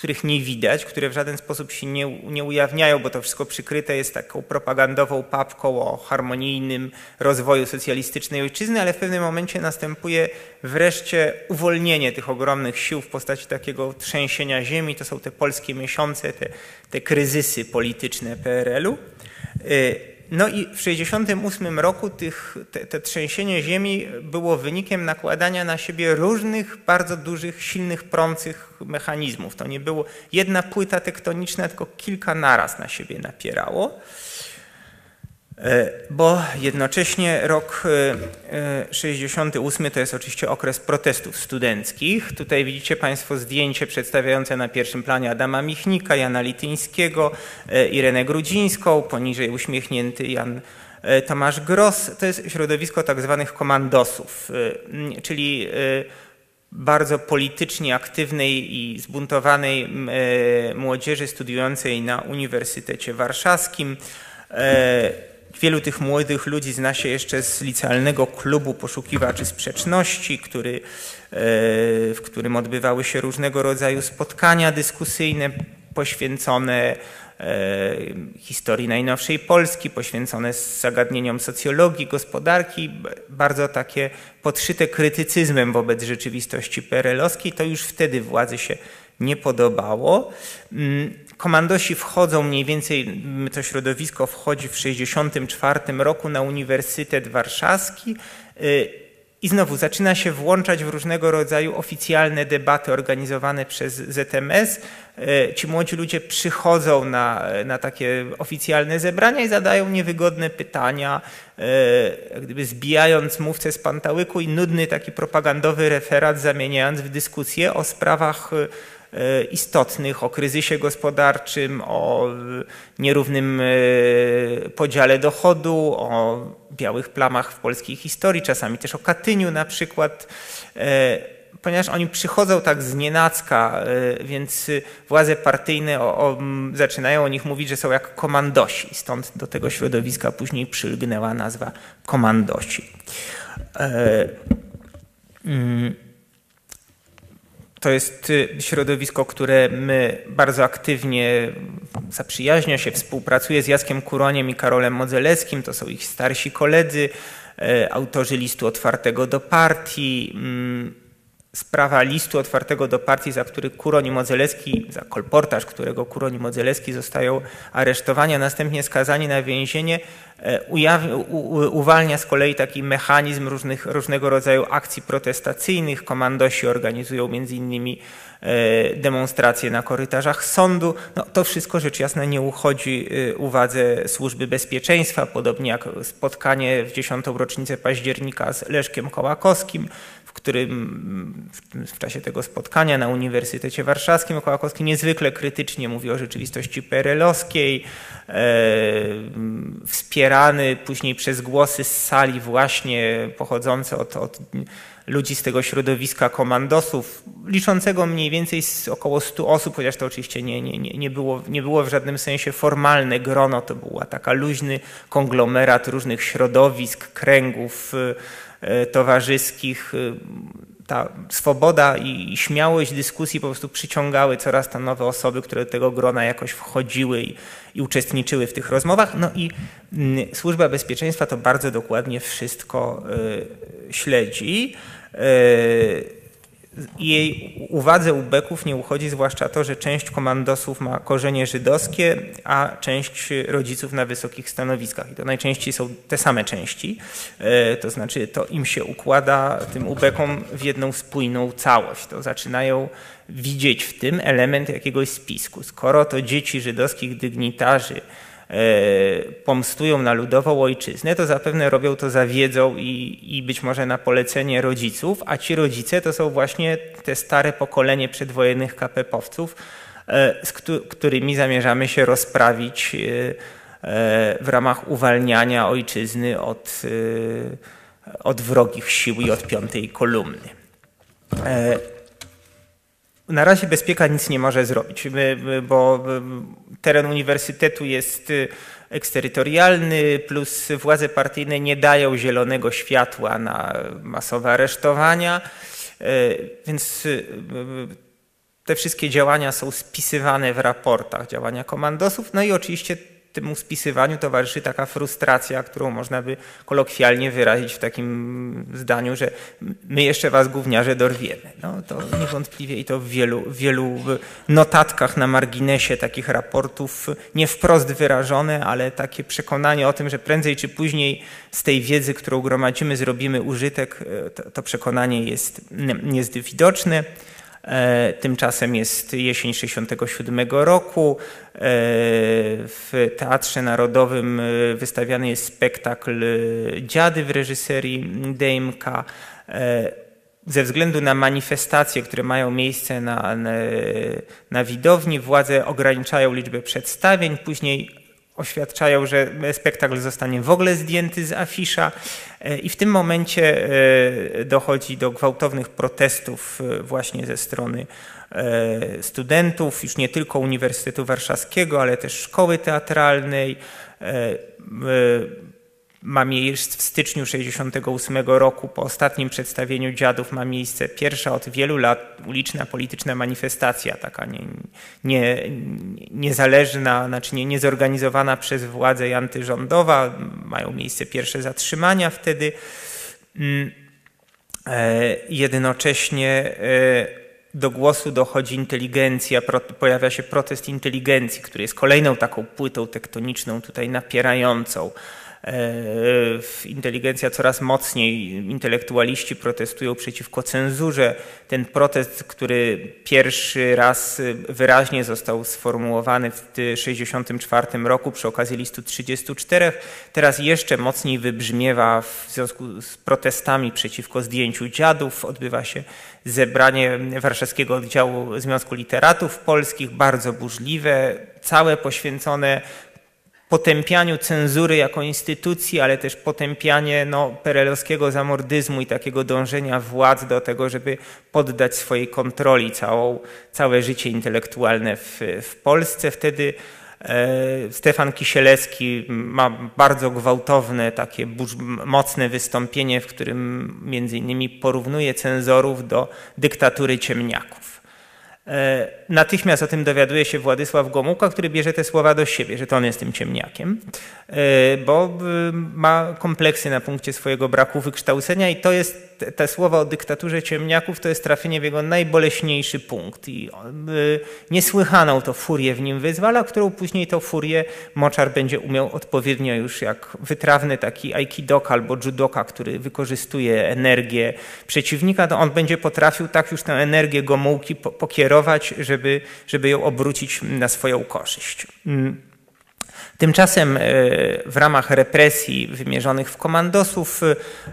których nie widać, które w żaden sposób się nie, nie ujawniają, bo to wszystko przykryte jest taką propagandową papką o harmonijnym rozwoju socjalistycznej ojczyzny, ale w pewnym momencie następuje wreszcie uwolnienie tych ogromnych sił w postaci takiego trzęsienia ziemi. To są te polskie miesiące, te, te kryzysy polityczne PRL-u. No i w 1968 roku tych, te, te, trzęsienie ziemi było wynikiem nakładania na siebie różnych, bardzo dużych, silnych, prących mechanizmów. To nie było jedna płyta tektoniczna, tylko kilka naraz na siebie napierało. E, bo jednocześnie rok 68 e, e, to jest oczywiście okres protestów studenckich. Tutaj widzicie Państwo zdjęcie przedstawiające na pierwszym planie Adama Michnika, Jana Lityńskiego, Irenę Grudzińską, poniżej uśmiechnięty Jan Tomasz Gross. To jest środowisko tak zwanych komandosów, czyli bardzo politycznie aktywnej i zbuntowanej młodzieży studiującej na Uniwersytecie Warszawskim. Wielu tych młodych ludzi zna się jeszcze z licealnego klubu poszukiwaczy sprzeczności, który, e, w którym odbywały się różnego rodzaju spotkania dyskusyjne poświęcone e, historii najnowszej Polski, poświęcone zagadnieniom socjologii, gospodarki, bardzo takie podszyte krytycyzmem wobec rzeczywistości perelowskiej. To już wtedy władzy się nie podobało. Komandosi wchodzą mniej więcej, to środowisko wchodzi w 1964 roku na Uniwersytet Warszawski y, i znowu zaczyna się włączać w różnego rodzaju oficjalne debaty organizowane przez ZMS. Y, ci młodzi ludzie przychodzą na, na takie oficjalne zebrania i zadają niewygodne pytania, y, gdyby zbijając mówcę z pantałyku i nudny taki propagandowy referat zamieniając w dyskusję o sprawach istotnych, o kryzysie gospodarczym, o nierównym e, podziale dochodu, o białych plamach w polskiej historii, czasami też o Katyniu na przykład e, ponieważ oni przychodzą tak z nienacka, więc władze partyjne o, o, zaczynają o nich mówić, że są jak komandosi. Stąd do tego środowiska później przylgnęła nazwa komandosi. E, mm. To jest y, środowisko, które bardzo aktywnie zaprzyjaźnia się, współpracuje z Jackiem Kuroniem i Karolem Modzelewskim. To są ich starsi koledzy, e, autorzy listu otwartego do partii. Mm, sprawa listu otwartego do partii, za który Kuroń i Modzelewski, za kolportaż, którego Kuroń i Modzelewski zostają aresztowani, a następnie skazani na więzienie, uwalnia z kolei taki mechanizm różnych, różnego rodzaju akcji protestacyjnych. Komandosi organizują między innymi e, demonstracje na korytarzach sądu. No, to wszystko rzecz jasna nie uchodzi e, uwadze służby bezpieczeństwa, podobnie jak spotkanie w dziesiątą rocznicę października z Leszkiem Kołakowskim, w którym w czasie tego spotkania na Uniwersytecie Warszawskim Kołakowski niezwykle krytycznie mówi o rzeczywistości perelowskiej, e, wspierany później przez głosy z sali właśnie pochodzące od, od ludzi z tego środowiska komandosów. liczącego mniej więcej około 100 osób, chociaż to oczywiście nie, nie, nie, było, nie było w żadnym sensie formalne grono, to była taka luźny konglomerat różnych środowisk, kręgów towarzyskich, ta swoboda i śmiałość dyskusji po prostu przyciągały coraz tam nowe osoby, które do tego grona jakoś wchodziły i, i uczestniczyły w tych rozmowach. No i mm, Służba Bezpieczeństwa to bardzo dokładnie wszystko y, śledzi. Jej uwadze ubeków nie uchodzi zwłaszcza to, że część komandosów ma korzenie żydowskie, a część rodziców na wysokich stanowiskach. I to najczęściej są te same części. E, to znaczy to im się układa, tym ubekom, w jedną spójną całość. To zaczynają widzieć w tym element jakiegoś spisku. Skoro to dzieci żydowskich dygnitarzy pomstują na ludową ojczyznę, to zapewne robią to za wiedzą i, i być może na polecenie rodziców, a ci rodzice to są właśnie te stare pokolenie przedwojennych KPP-owców, e, z którymi zamierzamy się rozprawić e, w ramach uwalniania ojczyzny od, od wrogich sił i od piątej kolumny. Na razie bezpieka nic nie może zrobić, bo teren uniwersytetu jest y, eksterytorialny, plus władze partyjne nie dają zielonego światła na masowe aresztowania, y, więc y, te wszystkie działania są spisywane w raportach, działania komandosów, no i oczywiście temu spisywaniu towarzyszy taka frustracja, którą można by kolokwialnie wyrazić w takim zdaniu, że my jeszcze was gówniarze dorwiemy. No to niewątpliwie i to w wielu, wielu notatkach na marginesie takich raportów, nie wprost wyrażone, ale takie przekonanie o tym, że prędzej czy później z tej wiedzy, którą gromadzimy, zrobimy użytek, to, to przekonanie jest, jest widoczne. E, tymczasem jest jesień 67 roku. E, w Teatrze Narodowym e, wystawiany jest spektakl Dziady w reżyserii Dejmka. Ze względu na manifestacje, które mają miejsce na, na, na widowni, władze ograniczają liczbę przedstawień. Później oświadczają, że spektakl zostanie w ogóle zdjęty z afisza e, i w tym momencie e, dochodzi do gwałtownych protestów e, właśnie ze strony studentów, już nie tylko Uniwersytetu Warszawskiego, ale też szkoły teatralnej ma miejsce w styczniu 68 roku, po ostatnim przedstawieniu dziadów, ma miejsce pierwsza od wielu lat uliczna polityczna manifestacja, taka nie, nie, niezależna, znaczy nie, niezorganizowana przez władze i antyrządowa. Mają miejsce pierwsze zatrzymania wtedy. Mm, e, jednocześnie e, do głosu dochodzi inteligencja, pojawia się protest inteligencji, który jest kolejną taką płytą tektoniczną tutaj napierającą inteligencja coraz mocniej, intelektualiści protestują przeciwko cenzurze. Ten protest, który pierwszy raz wyraźnie został sformułowany w 1964 roku przy okazji listu 34, teraz jeszcze mocniej wybrzmiewa w związku z protestami przeciwko zdjęciu dziadów. Odbywa się zebranie Warszawskiego Oddziału Związku Literatów Polskich, bardzo burzliwe, całe poświęcone potępianiu cenzury jako instytucji, ale też potępianie no, perelowskiego zamordyzmu i takiego dążenia władz do tego, żeby poddać swojej kontroli całą, całe życie intelektualne w, w Polsce. Wtedy e, Stefan Kisielewski ma bardzo gwałtowne, takie mocne wystąpienie, w którym między innymi porównuje cenzorów do dyktatury ciemniaków. E, natychmiast o tym dowiaduje się Władysław Gomułka, który bierze te słowa do siebie, że to on jest tym ciemniakiem, e, bo ma kompleksy na punkcie swojego braku wykształcenia i to jest te słowa o dyktaturze ciemniaków to jest trafienie w jego najboleśniejszy punkt. I y, niesłychaną to furię w nim wyzwala, którą później to furię Moczar będzie umiał odpowiednio już jak wytrawny taki aikidoka albo judoka, który wykorzystuje energię przeciwnika, to on będzie potrafił tak już tę energię Gomułki pokierować, żeby, żeby ją obrócić na swoją korzyść. Mm. Tymczasem e, w ramach represji wymierzonych w komandosów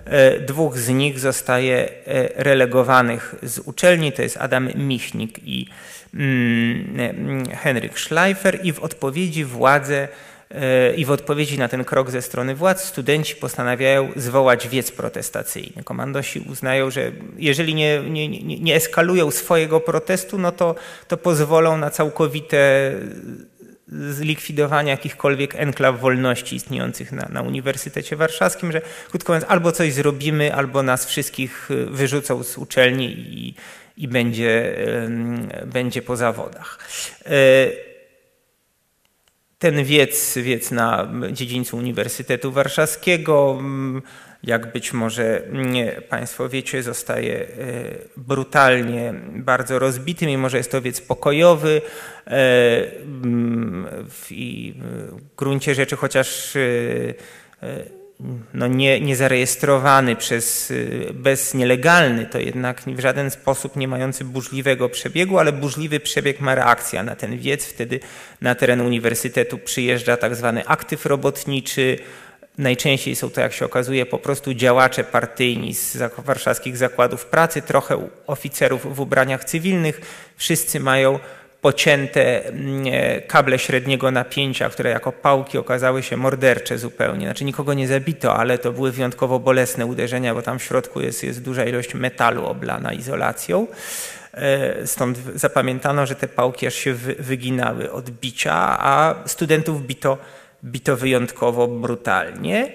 e, dwóch z nich zostaje e, relegowanych z uczelni, to jest Adam Michnik i mm, Henryk Schleifer i w odpowiedzi władze i w odpowiedzi na ten krok ze strony władz studenci postanawiają zwołać wiec protestacyjny. Komandosi uznają, że jeżeli nie, nie, nie eskalują swojego protestu, no to, to pozwolą na całkowite zlikwidowania jakichkolwiek enklaw wolności istniejących na, na Uniwersytecie Warszawskim, że krótko mówiąc albo coś zrobimy, albo nas wszystkich wyrzucą z uczelni i, i będzie, będzie po zawodach. E, ten wiec, wiec na dziedzińcu Uniwersytetu Warszawskiego, jak być może Państwo wiecie, zostaje e, brutalnie bardzo rozbity, mimo że jest to wiec pokojowy e, i w gruncie rzeczy chociaż no nie, niezarejestrowany przez, y, bez nielegalny, to jednak w żaden sposób nie mający burzliwego przebiegu, ale burzliwy przebieg ma reakcja na ten wiec. Wtedy na teren uniwersytetu przyjeżdża tak zwany aktyw robotniczy. Najczęściej są to, jak się okazuje, po prostu działacze partyjni z warszawskich zakładów pracy, trochę oficerów w ubraniach cywilnych. Wszyscy mają pocięte mm, e, kable średniego napięcia, które jako pałki okazały się mordercze zupełnie. Znaczy nikogo nie zabito, ale to były wyjątkowo bolesne uderzenia, bo tam w środku jest, jest duża ilość metalu oblana izolacją. E, stąd zapamiętano, że te pałki aż się wyginały od bicia, a studentów bito, bito wyjątkowo brutalnie.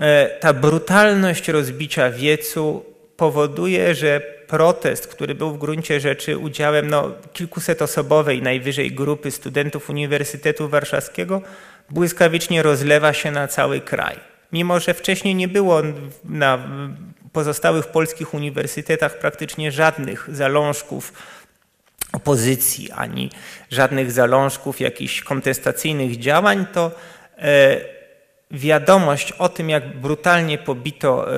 E, ta brutalność rozbicia wiecu powoduje, że protest, który był w gruncie rzeczy udziałem no, kilkusetosobowej najwyżej grupy studentów Uniwersytetu Warszawskiego, błyskawicznie rozlewa się na cały kraj. Mimo, że wcześniej nie było na pozostałych polskich uniwersytetach praktycznie żadnych zalążków opozycji, ani żadnych zalążków jakichś kontestacyjnych działań, to e, wiadomość o tym, jak brutalnie pobito e,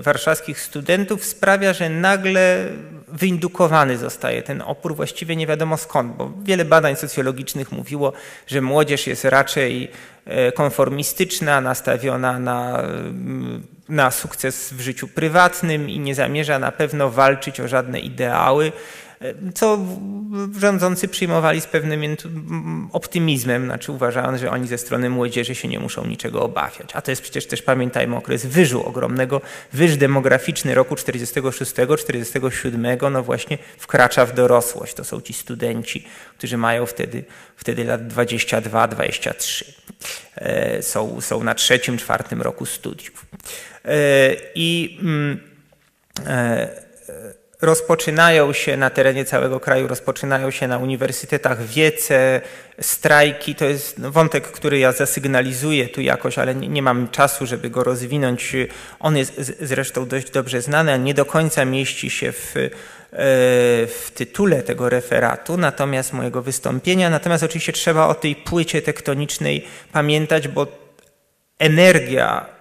warszawskich studentów, sprawia, że nagle wyindukowany zostaje ten opór, właściwie nie wiadomo skąd, bo wiele badań socjologicznych mówiło, że młodzież jest raczej e, konformistyczna, nastawiona na, na sukces w życiu prywatnym i nie zamierza na pewno walczyć o żadne ideały co rządzący przyjmowali z pewnym optymizmem, znaczy uważając, że oni ze strony młodzieży się nie muszą niczego obawiać. A to jest przecież też, pamiętajmy, okres wyżu ogromnego, wyż demograficzny roku 46-47, no właśnie wkracza w dorosłość. To są ci studenci, którzy mają wtedy, wtedy lat 22-23. E, są, są na trzecim, czwartym roku studiów. E, I mm, e, rozpoczynają się na terenie całego kraju, rozpoczynają się na uniwersytetach wiece, strajki. To jest wątek, który ja zasygnalizuję tu jakoś, ale nie, mam czasu, żeby go rozwinąć. On jest zresztą dość dobrze znany, a nie do końca mieści się w, e, w tytule tego referatu, natomiast mojego wystąpienia. Natomiast oczywiście trzeba o tej płycie tektonicznej pamiętać, bo energia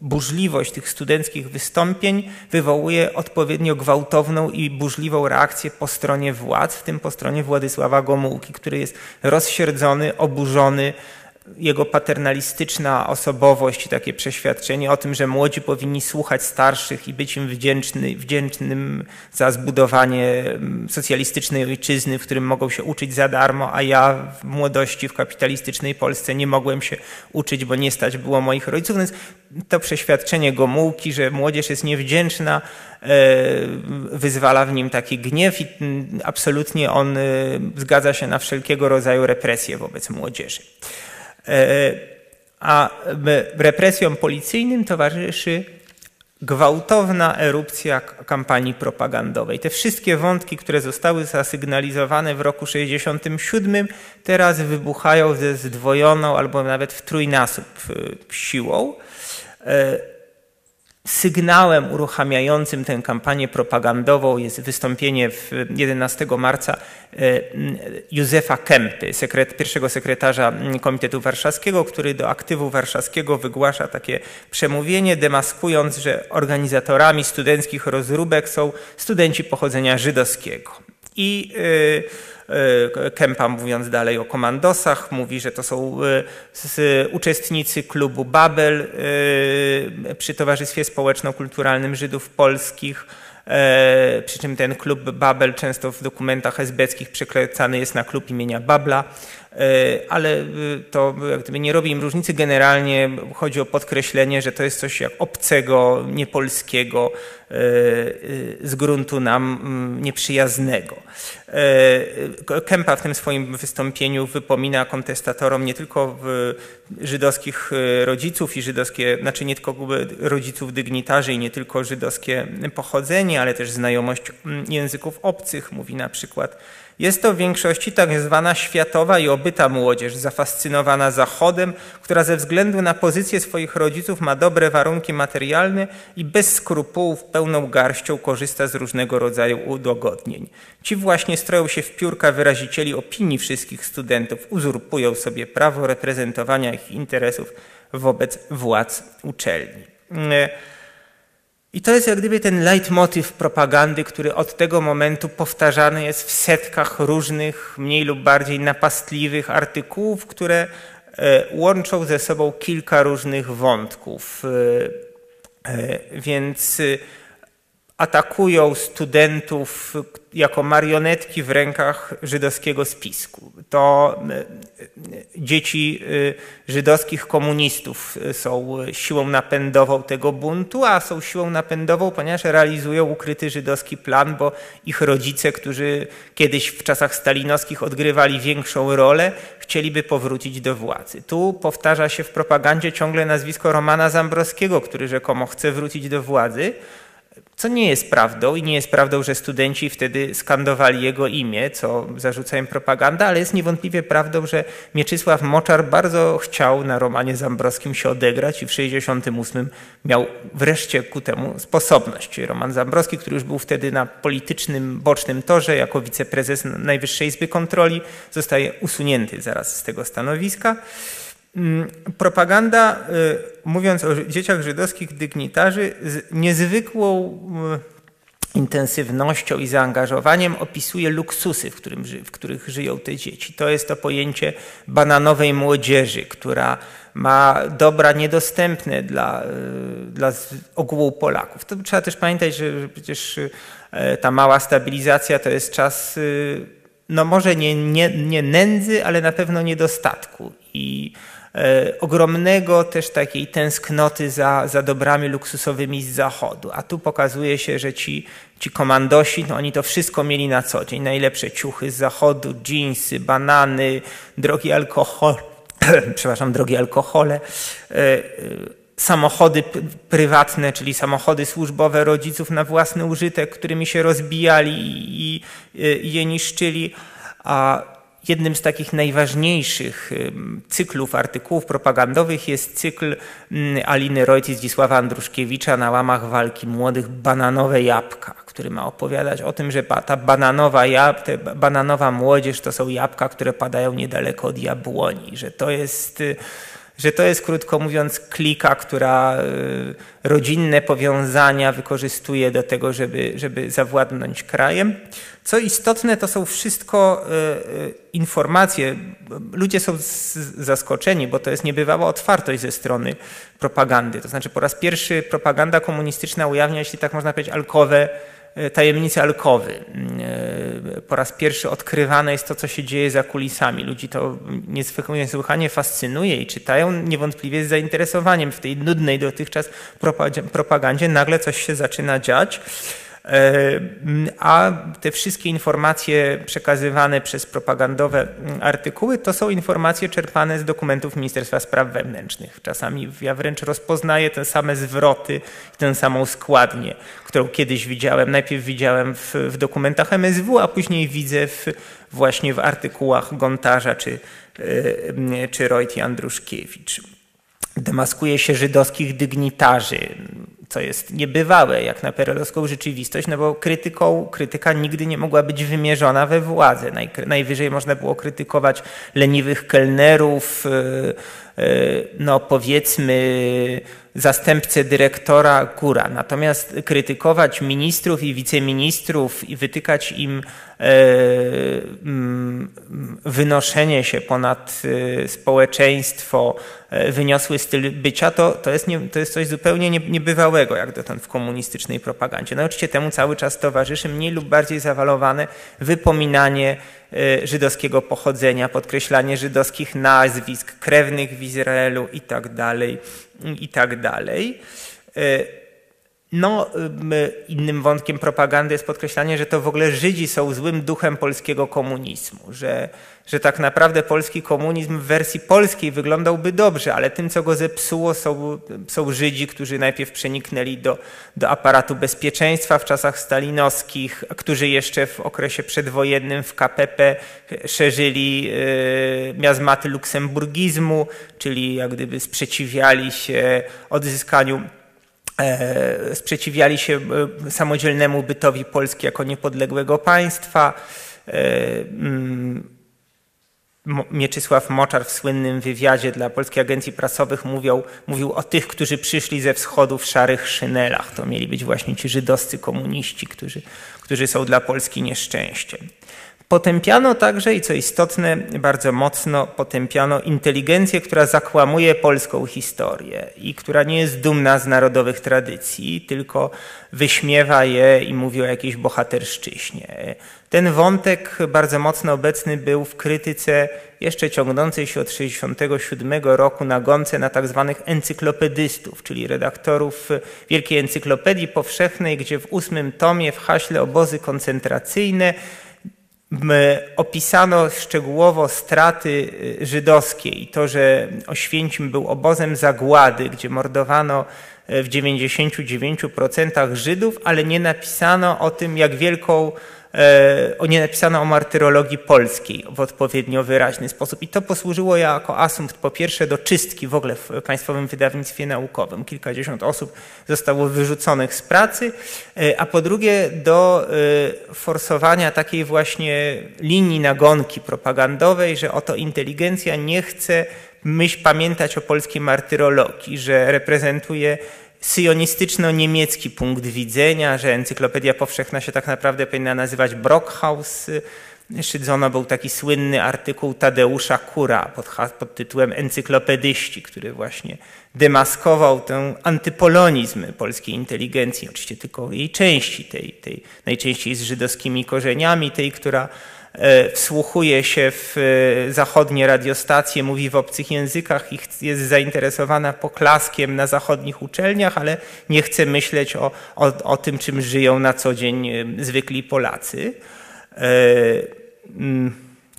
burzliwość tych studenckich wystąpień wywołuje odpowiednio gwałtowną i burzliwą reakcję po stronie władz, w tym po stronie Władysława Gomułki, który jest rozsierdzony, oburzony jego paternalistyczna osobowość takie przeświadczenie o tym, że młodzi powinni słuchać starszych i być im wdzięczny, wdzięcznym za zbudowanie mm, socjalistycznej ojczyzny, w którym mogą się uczyć za darmo, a ja w młodości w kapitalistycznej Polsce nie mogłem się uczyć, bo nie stać było moich rodziców. Więc to przeświadczenie Gomułki, że młodzież jest niewdzięczna, e, wyzwala w nim taki gniew i mm, absolutnie on e, zgadza się na wszelkiego rodzaju represje wobec młodzieży. E, a represjom policyjnym towarzyszy gwałtowna erupcja kampanii propagandowej. Te wszystkie wątki, które zostały zasygnalizowane w roku 67, teraz wybuchają ze zdwojoną albo nawet w trójnasób e, siłą. Sygnałem uruchamiającym tę kampanię propagandową jest wystąpienie w 11 marca e, Józefa Kempy, sekret, pierwszego sekretarza Komitetu Warszawskiego, który do aktywu warszawskiego wygłasza takie przemówienie, demaskując, że organizatorami studenckich rozróbek są studenci pochodzenia żydowskiego. I yy, E, Kempa mówiąc dalej o komandosach, mówi, że to są e, uczestnicy klubu Babel przy Towarzystwie Społeczno-Kulturalnym Żydów Polskich, przy czym ten klub Babel często w dokumentach esbeckich przeklecany jest na klub imienia Babla. E, ale y, to jak gdyby nie robi im różnicy. Generalnie chodzi o podkreślenie, że to jest coś jak obcego, niepolskiego, e, z gruntu nam mm, nieprzyjaznego. E, Kempa w tym swoim wystąpieniu wypomina kontestatorom nie tylko żydowskich rodziców i żydowskie, znaczy nie tylko rodziców dygnitarzy i nie tylko żydowskie pochodzenie, ale też znajomość mm, języków obcych. Mówi na przykład jest to w większości tak zwana światowa i obyta młodzież, zafascynowana Zachodem, która ze względu na pozycję swoich rodziców ma dobre warunki materialne i bez skrupułów pełną garścią korzysta z różnego rodzaju udogodnień. Ci właśnie stroją się w piórka wyrazicieli opinii wszystkich studentów, uzurpują sobie prawo reprezentowania ich interesów wobec władz uczelni. I to jest jak gdyby ten leitmotiv propagandy, który od tego momentu powtarzany jest w setkach różnych, mniej lub bardziej napastliwych artykułów, które e, łączą ze sobą kilka różnych wątków. E, e, więc atakują studentów jako marionetki w rękach żydowskiego spisku. To dzieci e, żydowskich komunistów są siłą napędową tego buntu, a są siłą napędową, ponieważ realizują ukryty żydowski plan, bo ich rodzice, którzy kiedyś w czasach stalinowskich odgrywali większą rolę, chcieliby powrócić do władzy. Tu powtarza się w propagandzie ciągle nazwisko Romana Zambrowskiego, który rzekomo chce wrócić do władzy, co nie jest prawdą i nie jest prawdą, że studenci wtedy skandowali jego imię, co zarzuca im propaganda, ale jest niewątpliwie prawdą, że Mieczysław Moczar bardzo chciał na Romanie Zambrowskim się odegrać i w 68 miał wreszcie ku temu sposobność. Roman Zambrowski, który już był wtedy na politycznym, bocznym torze jako wiceprezes Najwyższej Izby Kontroli, zostaje usunięty zaraz z tego stanowiska. Mm, propaganda, y, mówiąc o dzieciach żydowskich dygnitarzy, z niezwykłą y, intensywnością i zaangażowaniem opisuje luksusy, w, którym, w których żyją te dzieci. To jest to pojęcie bananowej młodzieży, która ma dobra niedostępne dla, y, dla ogółu Polaków. To trzeba też pamiętać, że przecież ta mała stabilizacja to jest czas, no może nie, nie, nie nędzy, ale na pewno niedostatku. I ogromnego też takiej tęsknoty za, za dobrami luksusowymi z zachodu. A tu pokazuje się, że ci, ci komandosi, no oni to wszystko mieli na co dzień. Najlepsze ciuchy z zachodu, dżinsy, banany, drogi alkohol, przepraszam, drogie alkohole, e, e, samochody prywatne, czyli samochody służbowe rodziców na własny użytek, którymi się rozbijali i, i je niszczyli. A Jednym z takich najważniejszych cyklów artykułów propagandowych jest cykl mm, Aliny Rojt i Zdzisława Andruszkiewicza na łamach walki młodych Bananowe Jabłka, który ma opowiadać o tym, że ta bananowa, jab, bananowa młodzież to są jabłka, które padają niedaleko od jabłoni, że to jest y, że to jest krótko mówiąc klika, która y, rodzinne powiązania wykorzystuje do tego, żeby, żeby zawładnąć krajem. Co istotne, to są wszystko y, y, informacje. Ludzie są zaskoczeni, bo to jest niebywała otwartość ze strony propagandy. To znaczy po raz pierwszy propaganda komunistyczna ujawnia, jeśli tak można powiedzieć, alkowe E, tajemnice alkowy. E, po raz pierwszy odkrywane jest to, co się dzieje za kulisami. Ludzi to niesłychanie fascynuje i czytają niewątpliwie z zainteresowaniem w tej nudnej dotychczas propagandzie. Nagle coś się zaczyna dziać. E, a te wszystkie informacje przekazywane przez propagandowe artykuły to są informacje czerpane z dokumentów Ministerstwa Spraw Wewnętrznych. Czasami ja wręcz rozpoznaję te same zwroty, tę samą składnię, którą kiedyś widziałem. Najpierw widziałem w, w dokumentach MSW, a później widzę w, właśnie w artykułach Gontarza czy, e, czy Rojt i Andruszkiewicz. Demaskuje się żydowskich dygnitarzy co jest niebywałe jak na perelowską rzeczywistość, no bo krytyką, krytyka nigdy nie mogła być wymierzona we władzę. Naj, najwyżej można było krytykować leniwych kelnerów, no powiedzmy zastępcę dyrektora góra. Natomiast krytykować ministrów i wiceministrów i wytykać im e, wynoszenie się ponad e, społeczeństwo, wyniosły styl bycia, to, to, jest, nie, to jest coś zupełnie niebywałego jak dotąd w komunistycznej propagandzie. No oczywiście temu cały czas towarzyszy mniej lub bardziej zawalowane wypominanie żydowskiego pochodzenia, podkreślanie żydowskich nazwisk, krewnych w Izraelu i tak dalej i tak. E, no, innym wątkiem propagandy jest podkreślanie, że to w ogóle Żydzi są złym duchem polskiego komunizmu, że, że tak naprawdę polski komunizm w wersji polskiej wyglądałby dobrze, ale tym, co go zepsuło, są, są Żydzi, którzy najpierw przeniknęli do, do aparatu bezpieczeństwa w czasach stalinowskich, którzy jeszcze w okresie przedwojennym w KPP szerzyli y, miazmaty luksemburgizmu, czyli jak gdyby sprzeciwiali się odzyskaniu E, sprzeciwiali się e, samodzielnemu bytowi Polski jako niepodległego państwa. Mieczysław Moczar w słynnym wywiadzie dla Polskiej Agencji Prasowych mówił, mówił o tych, którzy przyszli ze wschodu w szarych szynelach. To mieli być właśnie ci żydowscy komuniści, którzy, którzy są dla Polski nieszczęściem. Potępiano także, i co istotne, bardzo mocno potępiano inteligencję, która zakłamuje polską historię i która nie jest dumna z narodowych tradycji, tylko wyśmiewa je i mówi o jakiejś bohaterszczyźnie. Ten wątek bardzo mocno obecny był w krytyce jeszcze ciągnącej się od 1967 roku na gonce na tak zwanych encyklopedystów, czyli redaktorów Wielkiej Encyklopedii Powszechnej, gdzie w ósmym tomie w haśle obozy koncentracyjne opisano szczegółowo straty y, żydowskie i to, że Oświęcim był obozem zagłady, gdzie mordowano y, w 99% Żydów, ale nie napisano o tym, jak wielką E, nie napisano o martyrologii polskiej w odpowiednio wyraźny sposób. I to posłużyło jako asumpt po pierwsze do czystki w ogóle w Państwowym Wydawnictwie Naukowym. Kilkadziesiąt osób zostało wyrzuconych z pracy, e, a po drugie do e, forsowania takiej właśnie linii nagonki propagandowej, że oto inteligencja nie chce myśl pamiętać o polskiej martyrologii, że reprezentuje syjonistyczno-niemiecki punkt widzenia, że Encyklopedia Powszechna się tak naprawdę powinna nazywać Brockhaus. Szydzono był taki słynny artykuł Tadeusza Kura pod, pod tytułem Encyklopedyści, który właśnie demaskował ten antypolonizm polskiej inteligencji, oczywiście tylko jej części, tej, tej najczęściej z żydowskimi korzeniami, tej, która wsłuchuje się w e, zachodnie radiostacje, mówi w obcych językach i jest zainteresowana poklaskiem na zachodnich uczelniach, ale nie chce myśleć o, o, o tym, czym żyją na co dzień e, zwykli Polacy. Mm,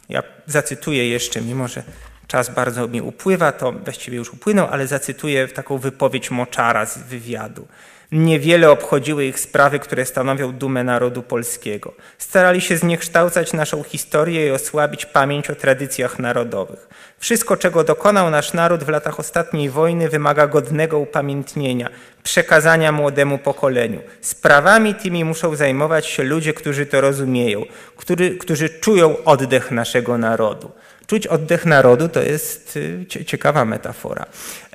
ja zacytuję jeszcze, mimo że czas bardzo mi upływa, to właściwie już upłynął, ale zacytuję taką wypowiedź Moczara z wywiadu. Niewiele obchodziły ich sprawy, które stanowią dumę narodu polskiego. Starali się zniekształcać naszą historię i osłabić pamięć o tradycjach narodowych. Wszystko, czego dokonał nasz naród w latach ostatniej wojny, wymaga godnego upamiętnienia, przekazania młodemu pokoleniu. Sprawami tymi muszą zajmować się ludzie, którzy to rozumieją, którzy, którzy czują oddech naszego narodu. Czuć oddech narodu to jest y, ciekawa metafora.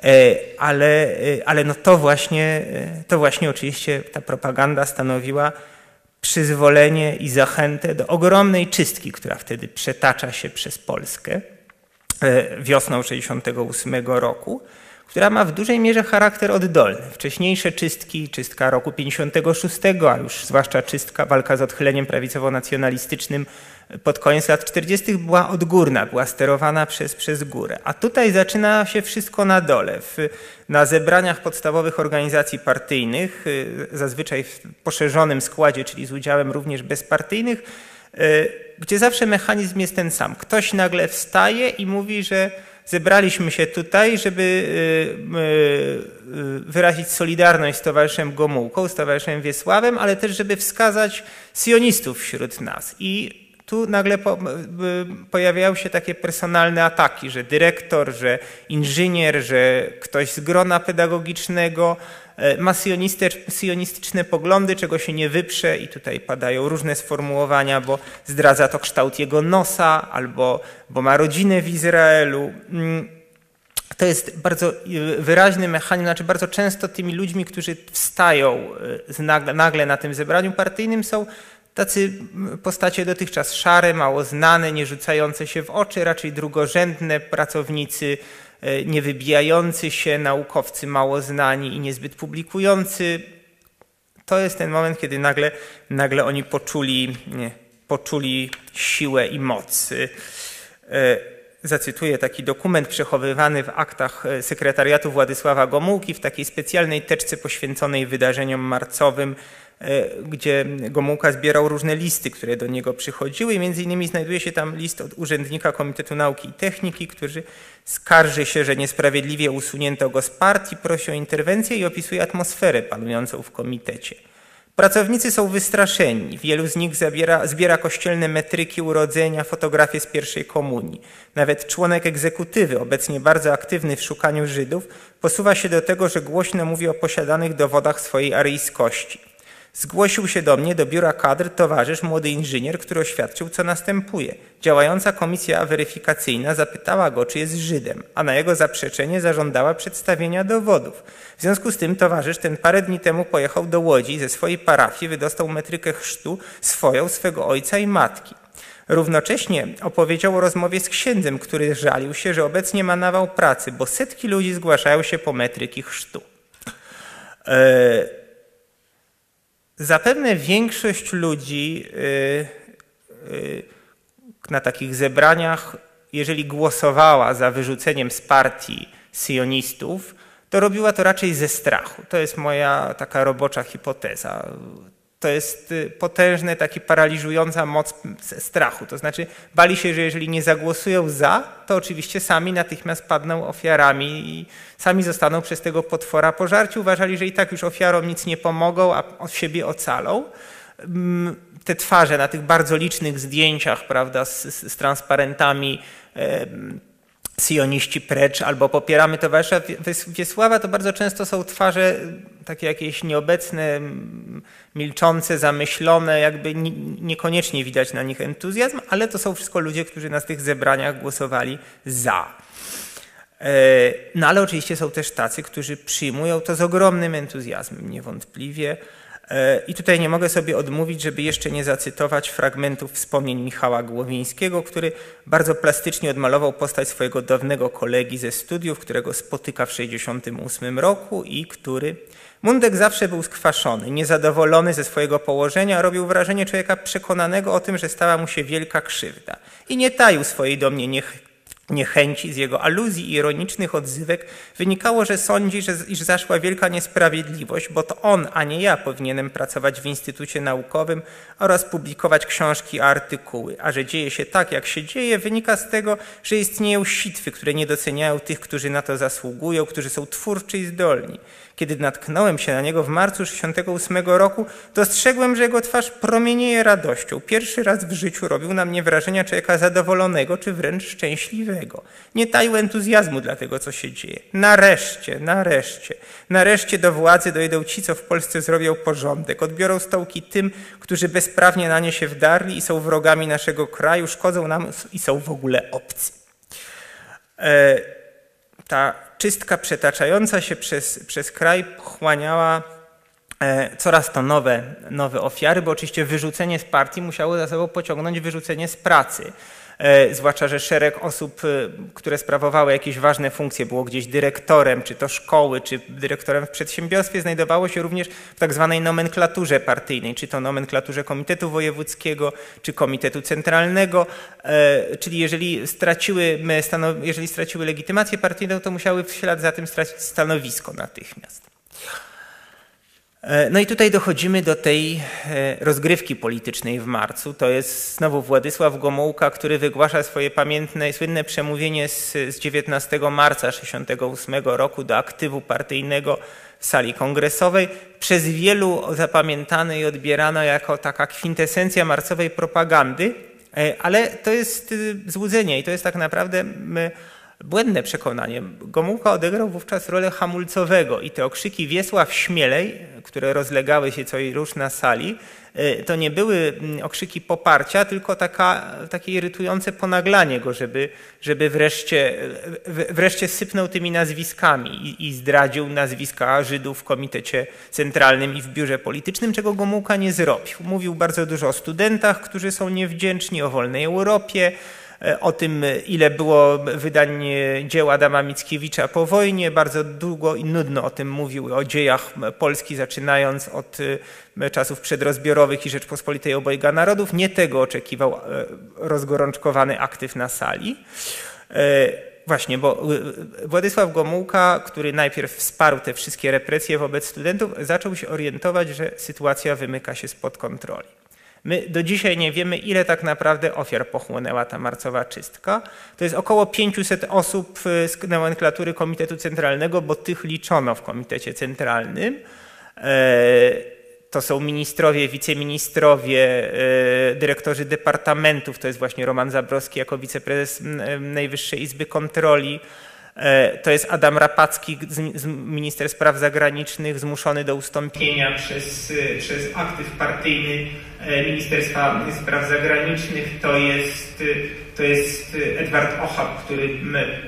E, ale, y, ale no to, właśnie, y, to właśnie oczywiście ta propaganda stanowiła przyzwolenie i zachętę do ogromnej czystki, która wtedy przetacza się przez Polskę e, wiosną 1968 roku która ma w dużej mierze charakter oddolny. Wcześniejsze czystki, czystka roku 56, a już zwłaszcza czystka, walka z odchyleniem prawicowo-nacjonalistycznym pod koniec lat 40. była odgórna, była sterowana przez, przez górę. A tutaj zaczyna się wszystko na dole. W, na zebraniach podstawowych organizacji partyjnych, y, zazwyczaj w poszerzonym składzie, czyli z udziałem również bezpartyjnych, y, gdzie zawsze mechanizm jest ten sam. Ktoś nagle wstaje i mówi, że zebraliśmy się tutaj, żeby y, y, y, wyrazić solidarność z Towarzyszem Gomułką, z Towarzyszem Wiesławem, ale też, żeby wskazać sionistów wśród nas. I tu nagle po, pojawiają się takie personalne ataki, że dyrektor, że inżynier, że ktoś z grona pedagogicznego ma sionistyczne poglądy, czego się nie wyprze i tutaj padają różne sformułowania, bo zdradza to kształt jego nosa albo bo ma rodzinę w Izraelu. Mm, to jest bardzo wyraźny mechanizm, znaczy bardzo często tymi ludźmi, którzy wstają nagle, nagle na tym zebraniu partyjnym są tacy postacie dotychczas szare, mało znane, nie rzucające się w oczy, raczej drugorzędne pracownicy, nie wybijający się, naukowcy mało znani i niezbyt publikujący. To jest ten moment, kiedy nagle, nagle oni poczuli, nie, poczuli siłę i moc. Zacytuję taki dokument przechowywany w aktach e, sekretariatu Władysława Gomułki w takiej specjalnej teczce poświęconej wydarzeniom marcowym, e, gdzie Gomułka zbierał różne listy, które do niego przychodziły między innymi znajduje się tam list od urzędnika Komitetu Nauki i Techniki, który skarży się, że niesprawiedliwie usunięto go z partii, prosi o interwencję i opisuje atmosferę panującą w komitecie. Pracownicy są wystraszeni. Wielu z nich zabiera, zbiera kościelne metryki urodzenia, fotografie z pierwszej komunii. Nawet członek egzekutywy, obecnie bardzo aktywny w szukaniu Żydów, posuwa się do tego, że głośno mówi o posiadanych dowodach swojej aryjskości. Zgłosił się do mnie do biura kadr towarzysz, młody inżynier, który oświadczył, co następuje. Działająca komisja weryfikacyjna zapytała go, czy jest Żydem, a na jego zaprzeczenie zażądała przedstawienia dowodów. W związku z tym towarzysz ten parę dni temu pojechał do Łodzi ze swojej parafii, wydostał metrykę chrztu swoją, swego ojca i matki. Równocześnie opowiedział o rozmowie z księdzem, który żalił się, że obecnie ma nawał pracy, bo setki ludzi zgłaszają się po metryki chrztu. Yy Zapewne większość ludzi y, y, na takich zebraniach, jeżeli głosowała za wyrzuceniem z partii sionistów, to robiła to raczej ze strachu. To jest moja taka robocza hipoteza to jest y, potężna, taki paraliżująca moc strachu. To znaczy bali się, że jeżeli nie zagłosują za, to oczywiście sami natychmiast padną ofiarami i sami zostaną przez tego potwora pożarci. Uważali, że i tak już ofiarom nic nie pomogą, a od siebie ocalą. Mm, te twarze na tych bardzo licznych zdjęciach, prawda, z, z transparentami Sioniści precz albo popieramy towarzysza Wiesława, to bardzo często są twarze takie jakieś nieobecne, milczące, zamyślone, jakby niekoniecznie widać na nich entuzjazm, ale to są wszystko ludzie, którzy na tych zebraniach głosowali za. E, no ale oczywiście są też tacy, którzy przyjmują to z ogromnym entuzjazmem, niewątpliwie. E, I tutaj nie mogę sobie odmówić, żeby jeszcze nie zacytować fragmentów wspomnień Michała Głowińskiego, który bardzo plastycznie odmalował postać swojego dawnego kolegi ze studiów, którego spotyka w 1968 roku i który Mundek zawsze był skwaszony, niezadowolony ze swojego położenia, robił wrażenie człowieka przekonanego o tym, że stała mu się wielka krzywda. I nie taił swojej do mnie niechęci z jego aluzji i ironicznych odzywek wynikało, że sądzi, że, iż zaszła wielka niesprawiedliwość, bo to on, a nie ja powinienem pracować w Instytucie Naukowym oraz publikować książki i artykuły. A że dzieje się tak, jak się dzieje, wynika z tego, że istnieją sitwy, które nie doceniają tych, którzy na to zasługują, którzy są twórczy i zdolni. Kiedy natknąłem się na niego w marcu 1968 roku, dostrzegłem, że jego twarz promienieje radością. Pierwszy raz w życiu robił na mnie wrażenia człowieka zadowolonego czy wręcz szczęśliwego. Nie taił entuzjazmu dla tego, co się dzieje. Nareszcie, nareszcie, nareszcie do władzy dojdą ci, co w Polsce zrobią porządek. Odbiorą stołki tym, którzy bezprawnie na nie się wdarli i są wrogami naszego kraju, szkodzą nam i są w ogóle obcy. E, ta czystka przetaczająca się przez, przez kraj pochłaniała e, coraz to nowe, nowe ofiary, bo oczywiście wyrzucenie z partii musiało za sobą pociągnąć wyrzucenie z pracy. E, zwłaszcza, że szereg osób, e, które sprawowały jakieś ważne funkcje, było gdzieś dyrektorem, czy to szkoły, czy dyrektorem w przedsiębiorstwie, znajdowało się również w tak zwanej nomenklaturze partyjnej, czy to nomenklaturze Komitetu Wojewódzkiego, czy Komitetu Centralnego, e, czyli jeżeli straciły, jeżeli straciły legitymację partyjną, to musiały w ślad za tym stracić stanowisko natychmiast. E, no i tutaj dochodzimy do tej e, rozgrywki politycznej w marcu. To jest znowu Władysław Gomułka, który wygłasza swoje pamiętne, słynne przemówienie z, z 19 marca 1968 roku do aktywu partyjnego w sali kongresowej. Przez wielu zapamiętane i odbierano jako taka kwintesencja marcowej propagandy, e, ale to jest złudzenie i to jest tak naprawdę błędne przekonanie. Gomułka odegrał wówczas rolę hamulcowego i te okrzyki Wiesław Śmielej, które rozlegały się co i rusz na sali, e, to nie były mm, okrzyki poparcia, tylko taka, takie irytujące ponaglanie go, żeby, żeby wreszcie, wreszcie sypnął tymi nazwiskami i, i zdradził nazwiska Żydów w Komitecie Centralnym i w Biurze Politycznym, czego Gomułka nie zrobił. Mówił bardzo dużo o studentach, którzy są niewdzięczni, o wolnej Europie, o tym, ile było wydań dzieł Adama Mickiewicza po wojnie. Bardzo długo i nudno o tym mówił, o dziejach Polski, zaczynając od e, czasów przedrozbiorowych i Rzeczpospolitej Obojga Narodów. Nie tego oczekiwał e, rozgorączkowany aktyw na sali. Właśnie, bo Władysław Gomułka, który najpierw wsparł te wszystkie represje wobec studentów, zaczął się orientować, że sytuacja wymyka się spod kontroli. My do dzisiaj nie wiemy, ile tak naprawdę ofiar pochłonęła ta marcowa czystka. To jest około 500 osób y, z nomenklatury Komitetu Centralnego, bo tych liczono w Komitecie Centralnym. E, to są ministrowie, wiceministrowie, e, dyrektorzy departamentów, to jest właśnie Roman Zabrowski jako wiceprezes Najwyższej Izby Kontroli, E, to jest Adam Rapacki, minister spraw zagranicznych, zmuszony do ustąpienia przez, e, przez aktyw partyjny e, Ministerstwa Spraw Zagranicznych. To jest to jest y, Edward Ochab, który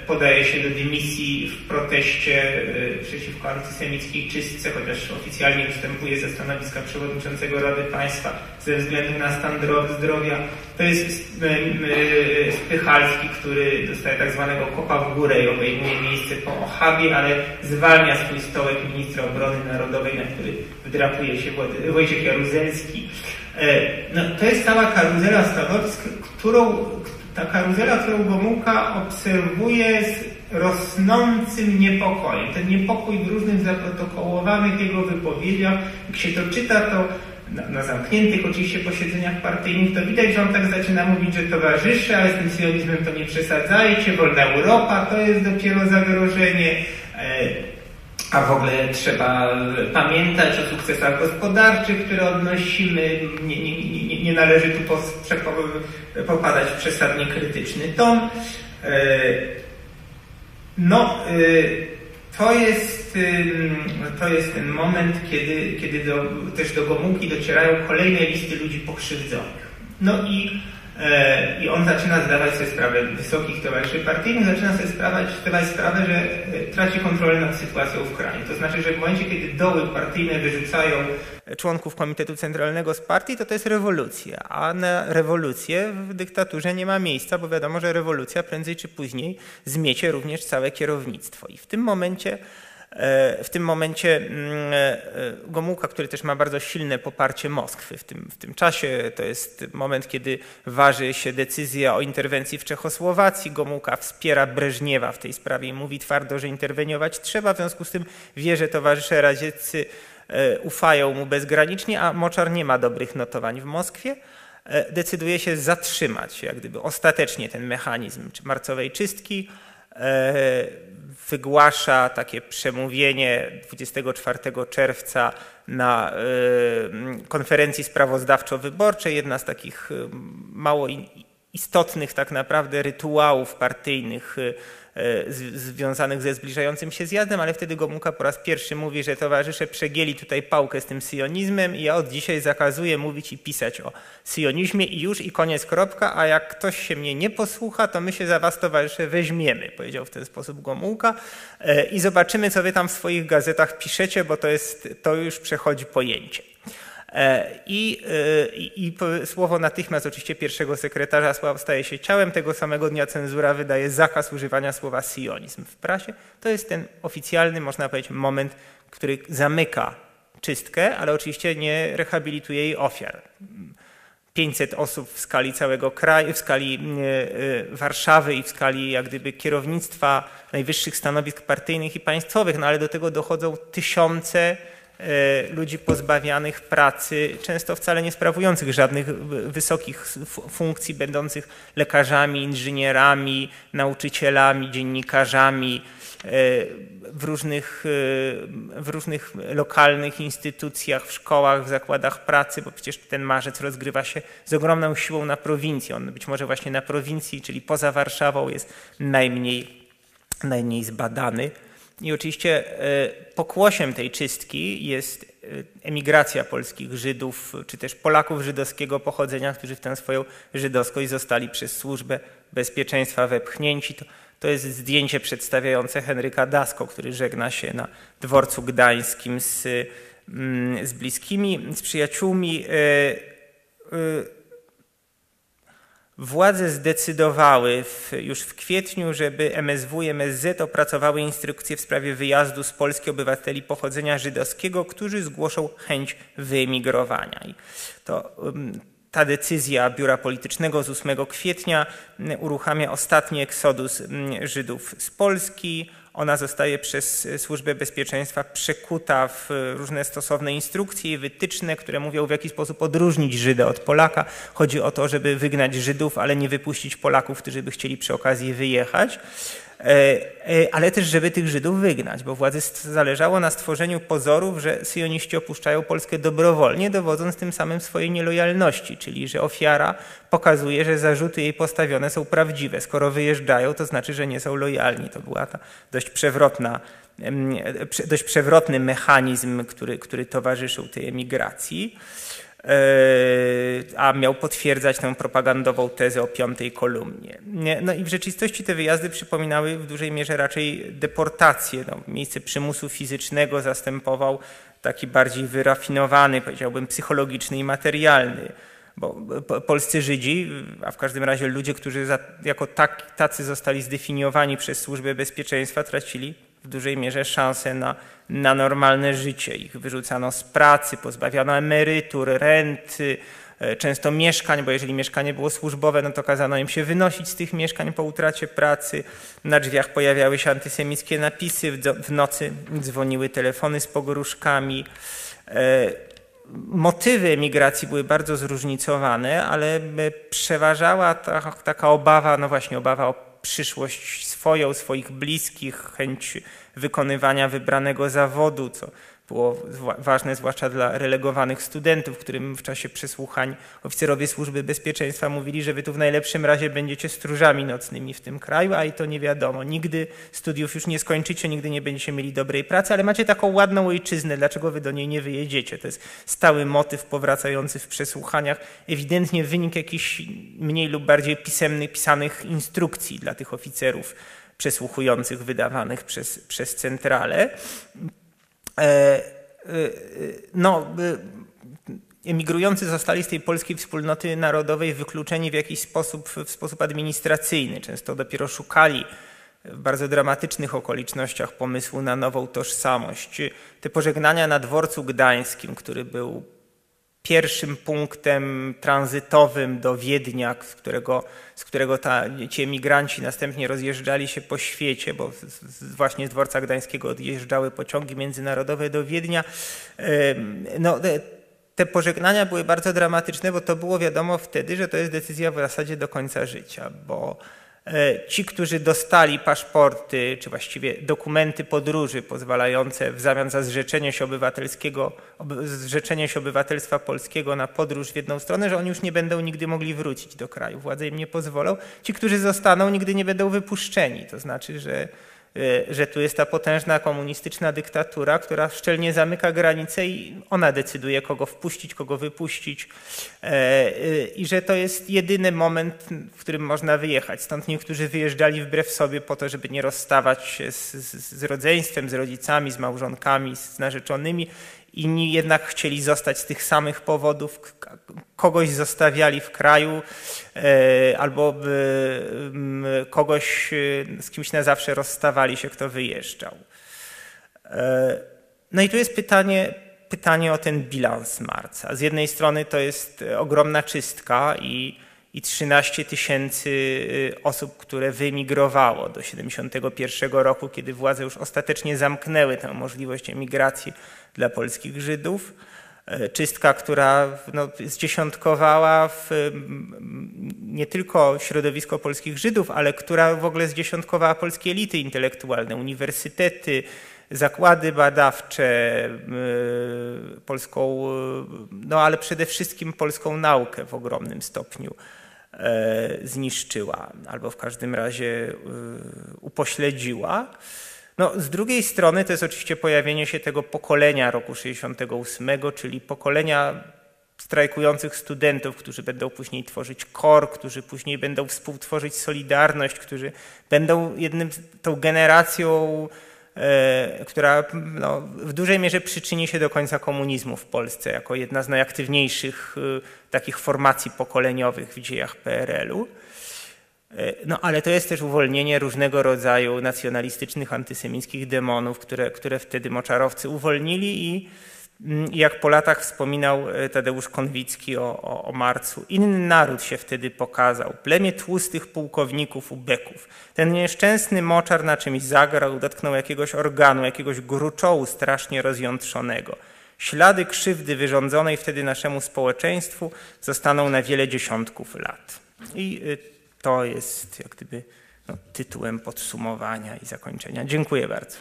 podaje się do dymisji w proteście y, przeciwko antysemickiej czystce, chociaż oficjalnie występuje ze stanowiska przewodniczącego Rady Państwa ze względu na stan zdrowia. To jest y, Spychalski, który dostaje tak zwanego kopa w górę i obejmuje miejsce po Ochabie, ale zwalnia swój stołek ministra obrony narodowej, na który wdrapuje się Wojciech Jaruzelski. E, no, to jest cała karuzela stanowisk, którą, ta karuzela, Gomułka obserwuje z rosnącym niepokojem. Ten niepokój w różnych zaprotokołowanych jego wypowiedziach, jak się to czyta, to na, na, zamkniętych oczywiście posiedzeniach partyjnych, to widać, że on tak zaczyna mówić, że towarzysze, ale z tym sionizmem to nie przesadzajcie, wolna Europa to jest dopiero zagrożenie. E, a w ogóle trzeba pamiętać o sukcesach gospodarczych, które odnosimy. Nie, nie, nie, nie należy tu popadać w przesadnie krytyczny ton. E, no, e, to jest, to jest ten moment, kiedy, kiedy do, też do Gomułki docierają kolejne listy ludzi pokrzywdzonych. No i I on zaczyna zdawać sobie sprawę, wysokich towarzyszy partyjnych, zaczyna sobie sprawać, zdawać sprawę, że e, traci kontrolę nad sytuacją w kraju. To znaczy, że w momencie, kiedy doły partyjne wyrzucają członków Komitetu Centralnego z partii, to to jest rewolucja. A na rewolucję w dyktaturze nie ma miejsca, bo wiadomo, że rewolucja prędzej czy później zmiecie również całe kierownictwo. I w tym momencie E, w tym momencie mm, e, Gomułka, który też ma bardzo silne poparcie Moskwy w tym, w tym czasie, to jest moment, kiedy waży się decyzja o interwencji w Czechosłowacji. Gomułka wspiera Breżniewa w tej sprawie i mówi twardo, że interweniować trzeba. W związku z tym wie, że towarzysze radzieccy e, ufają mu bezgranicznie, a Moczar nie ma dobrych notowań w Moskwie decyduje się zatrzymać jak gdyby ostatecznie ten mechanizm marcowej czystki wygłasza takie przemówienie 24 czerwca na y, konferencji sprawozdawczo-wyborczej, jedna z takich y, mało istotnych tak naprawdę rytuałów partyjnych y, związanych ze zbliżającym się zjazdem, ale wtedy Gomułka po raz pierwszy mówi, że towarzysze przegięli tutaj pałkę z tym sionizmem i ja od dzisiaj zakazuję mówić i pisać o sionizmie i już i koniec kropka, a jak ktoś się mnie nie posłucha, to my się za was towarzysze weźmiemy, powiedział w ten sposób Gomułka. E, i zobaczymy, co wy tam w swoich gazetach piszecie, bo to, jest, to już przechodzi pojęcie. E, I, e, i, I, słowo natychmiast oczywiście pierwszego sekretarza staje się ciałem. Tego samego dnia cenzura wydaje zakaz używania słowa sionizm w prasie. To jest ten oficjalny, można powiedzieć, moment, który zamyka czystkę, ale oczywiście nie rehabilituje jej ofiar. 500 osób w skali całego kraju, w skali e, Warszawy i w skali jak gdyby kierownictwa najwyższych stanowisk partyjnych i państwowych, no ale do tego dochodzą tysiące ludzi pozbawianych pracy, często wcale nie sprawujących żadnych wysokich funkcji, będących lekarzami, inżynierami, nauczycielami, dziennikarzami e, w różnych, e, w różnych lokalnych instytucjach, w szkołach, w zakładach pracy, bo przecież ten marzec rozgrywa się z ogromną siłą na prowincji. On być może właśnie na prowincji, czyli poza Warszawą jest najmniej najmniej zbadany. I oczywiście pokłosiem tej czystki jest emigracja polskich Żydów, czy też Polaków żydowskiego pochodzenia, którzy w tę swoją żydowskość zostali przez służbę bezpieczeństwa wepchnięci. To, to jest zdjęcie przedstawiające Henryka Dasko, który żegna się na dworcu gdańskim z, mm, z bliskimi, z przyjaciółmi. E, e, władze zdecydowały w, już w kwietniu, żeby MSW i MSZ opracowały instrukcje w sprawie wyjazdu z Polski obywateli pochodzenia żydowskiego, którzy zgłoszą chęć wyemigrowania. I to, ta decyzja Biura Politycznego z 8 kwietnia uruchamia ostatni eksodus Żydów z Polski. Ona zostaje przez Służbę Bezpieczeństwa przekuta w różne stosowne instrukcje i wytyczne, które mówią w jaki sposób odróżnić Żyda od Polaka. Chodzi o to, żeby wygnać Żydów, ale nie wypuścić Polaków, którzy by chcieli przy okazji wyjechać. E, e, ale też, żeby tych Żydów wygnać, bo władzy zależało na stworzeniu pozorów, że syjoniści opuszczają Polskę dobrowolnie, dowodząc tym samym swojej nielojalności, czyli że ofiara pokazuje, że zarzuty jej postawione są prawdziwe. Skoro wyjeżdżają, to znaczy, że nie są lojalni. To była ta dość przewrotna dość przewrotny mechanizm, który, który towarzyszył tej emigracji. E, a miał potwierdzać tę propagandową tezę o piątej kolumnie. No i w rzeczywistości te wyjazdy przypominały w dużej mierze raczej deportację. No, miejsce przymusu fizycznego zastępował taki bardziej wyrafinowany, powiedziałbym, psychologiczny i materialny. Bo polscy Żydzi, a w każdym razie ludzie, którzy jako tak, tacy zostali zdefiniowani przez Służbę Bezpieczeństwa, tracili w dużej mierze szansę na, na normalne życie. Ich wyrzucano z pracy, pozbawiano emerytur, renty, e, często mieszkań, bo jeżeli mieszkanie było służbowe, no to kazano im się wynosić z tych mieszkań po utracie pracy. Na drzwiach pojawiały się antysemickie napisy, w nocy dzwoniły telefony z pogróżkami. E, motywy emigracji były bardzo zróżnicowane, ale e, przeważała ta, taka obawa, no właśnie obawa o przyszłość swoją, swoich bliskich, chęć wykonywania wybranego zawodu, co było ważne zwłaszcza dla relegowanych studentów, którym w czasie przesłuchań oficerowie służby bezpieczeństwa mówili, że wy tu w najlepszym razie będziecie stróżami nocnymi w tym kraju, a i to nie wiadomo. Nigdy studiów już nie skończycie, nigdy nie będziecie mieli dobrej pracy, ale macie taką ładną ojczyznę, dlaczego wy do niej nie wyjedziecie? To jest stały motyw powracający w przesłuchaniach, ewidentnie wynik jakichś mniej lub bardziej pisemnych, pisanych instrukcji dla tych oficerów przesłuchujących wydawanych przez, przez centralę. E, e, no, e, emigrujący zostali z tej polskiej wspólnoty narodowej wykluczeni w jakiś sposób, w sposób administracyjny. Często dopiero szukali w bardzo dramatycznych okolicznościach pomysłu na nową tożsamość. Te pożegnania na dworcu gdańskim, który był pierwszym punktem tranzytowym do Wiednia, z którego, z którego ta, ci emigranci następnie rozjeżdżali się po świecie, bo z, właśnie z dworca gdańskiego odjeżdżały pociągi międzynarodowe do Wiednia. No, te pożegnania były bardzo dramatyczne, bo to było wiadomo wtedy, że to jest decyzja w zasadzie do końca życia, bo ci, którzy dostali paszporty, czy właściwie dokumenty podróży pozwalające w zamian za zrzeczenie się obywatelskiego, zrzeczenie się obywatelstwa polskiego na podróż w jedną stronę, że oni już nie będą nigdy mogli wrócić do kraju. Władze im nie pozwolą. Ci, którzy zostaną, nigdy nie będą wypuszczeni. To znaczy, że że tu jest ta potężna komunistyczna dyktatura, która szczelnie zamyka granice i ona decyduje, kogo wpuścić, kogo wypuścić. E, y, I że to jest jedyny moment, w którym można wyjechać. Stąd niektórzy wyjeżdżali wbrew sobie po to, żeby nie rozstawać się z, z, z rodzeństwem, z rodzicami, z małżonkami, z narzeczonymi inni jednak chcieli zostać z tych samych powodów, kogoś zostawiali w kraju e, albo kogoś e, z kimś na zawsze rozstawali się, kto wyjeżdżał. E, no i tu jest pytanie, pytanie o ten bilans marca. Z jednej strony to jest ogromna czystka i, i 13 tysięcy osób, które wyemigrowało do 71 roku, kiedy władze już ostatecznie zamknęły tę możliwość emigracji dla polskich Żydów. E, czystka, która no, zdziesiątkowała w, nie tylko środowisko polskich Żydów, ale która w ogóle zdziesiątkowała polskie elity intelektualne, uniwersytety, zakłady badawcze, polską, no ale przede wszystkim polską naukę w ogromnym stopniu. zniszczyła, albo w każdym razie upośledziła. No, z drugiej strony to jest oczywiście pojawienie się tego pokolenia roku 68, czyli pokolenia strajkujących studentów, którzy będą później tworzyć KOR, którzy później będą współtworzyć Solidarność, którzy będą jednym, tą generacją, e, która no, w dużej mierze przyczyni się do końca komunizmu w Polsce, jako jedna z najaktywniejszych e, takich formacji pokoleniowych w dziejach PRL-u. E, no ale to jest też uwolnienie różnego rodzaju nacjonalistycznych, antysemickich demonów, które, które wtedy moczarowcy uwolnili i mm, jak po latach wspominał e, Tadeusz Konwicki o, o, o, marcu, inny naród się wtedy pokazał, plemię tłustych pułkowników ubeków. Ten nieszczęsny moczar na czymś zagrał, dotknął jakiegoś organu, jakiegoś gruczołu strasznie rozjątrzonego. Ślady krzywdy wyrządzonej wtedy naszemu społeczeństwu zostaną na wiele dziesiątków lat. I y, to jest jak gdyby no, tytułem podsumowania i zakończenia. Dziękuję bardzo.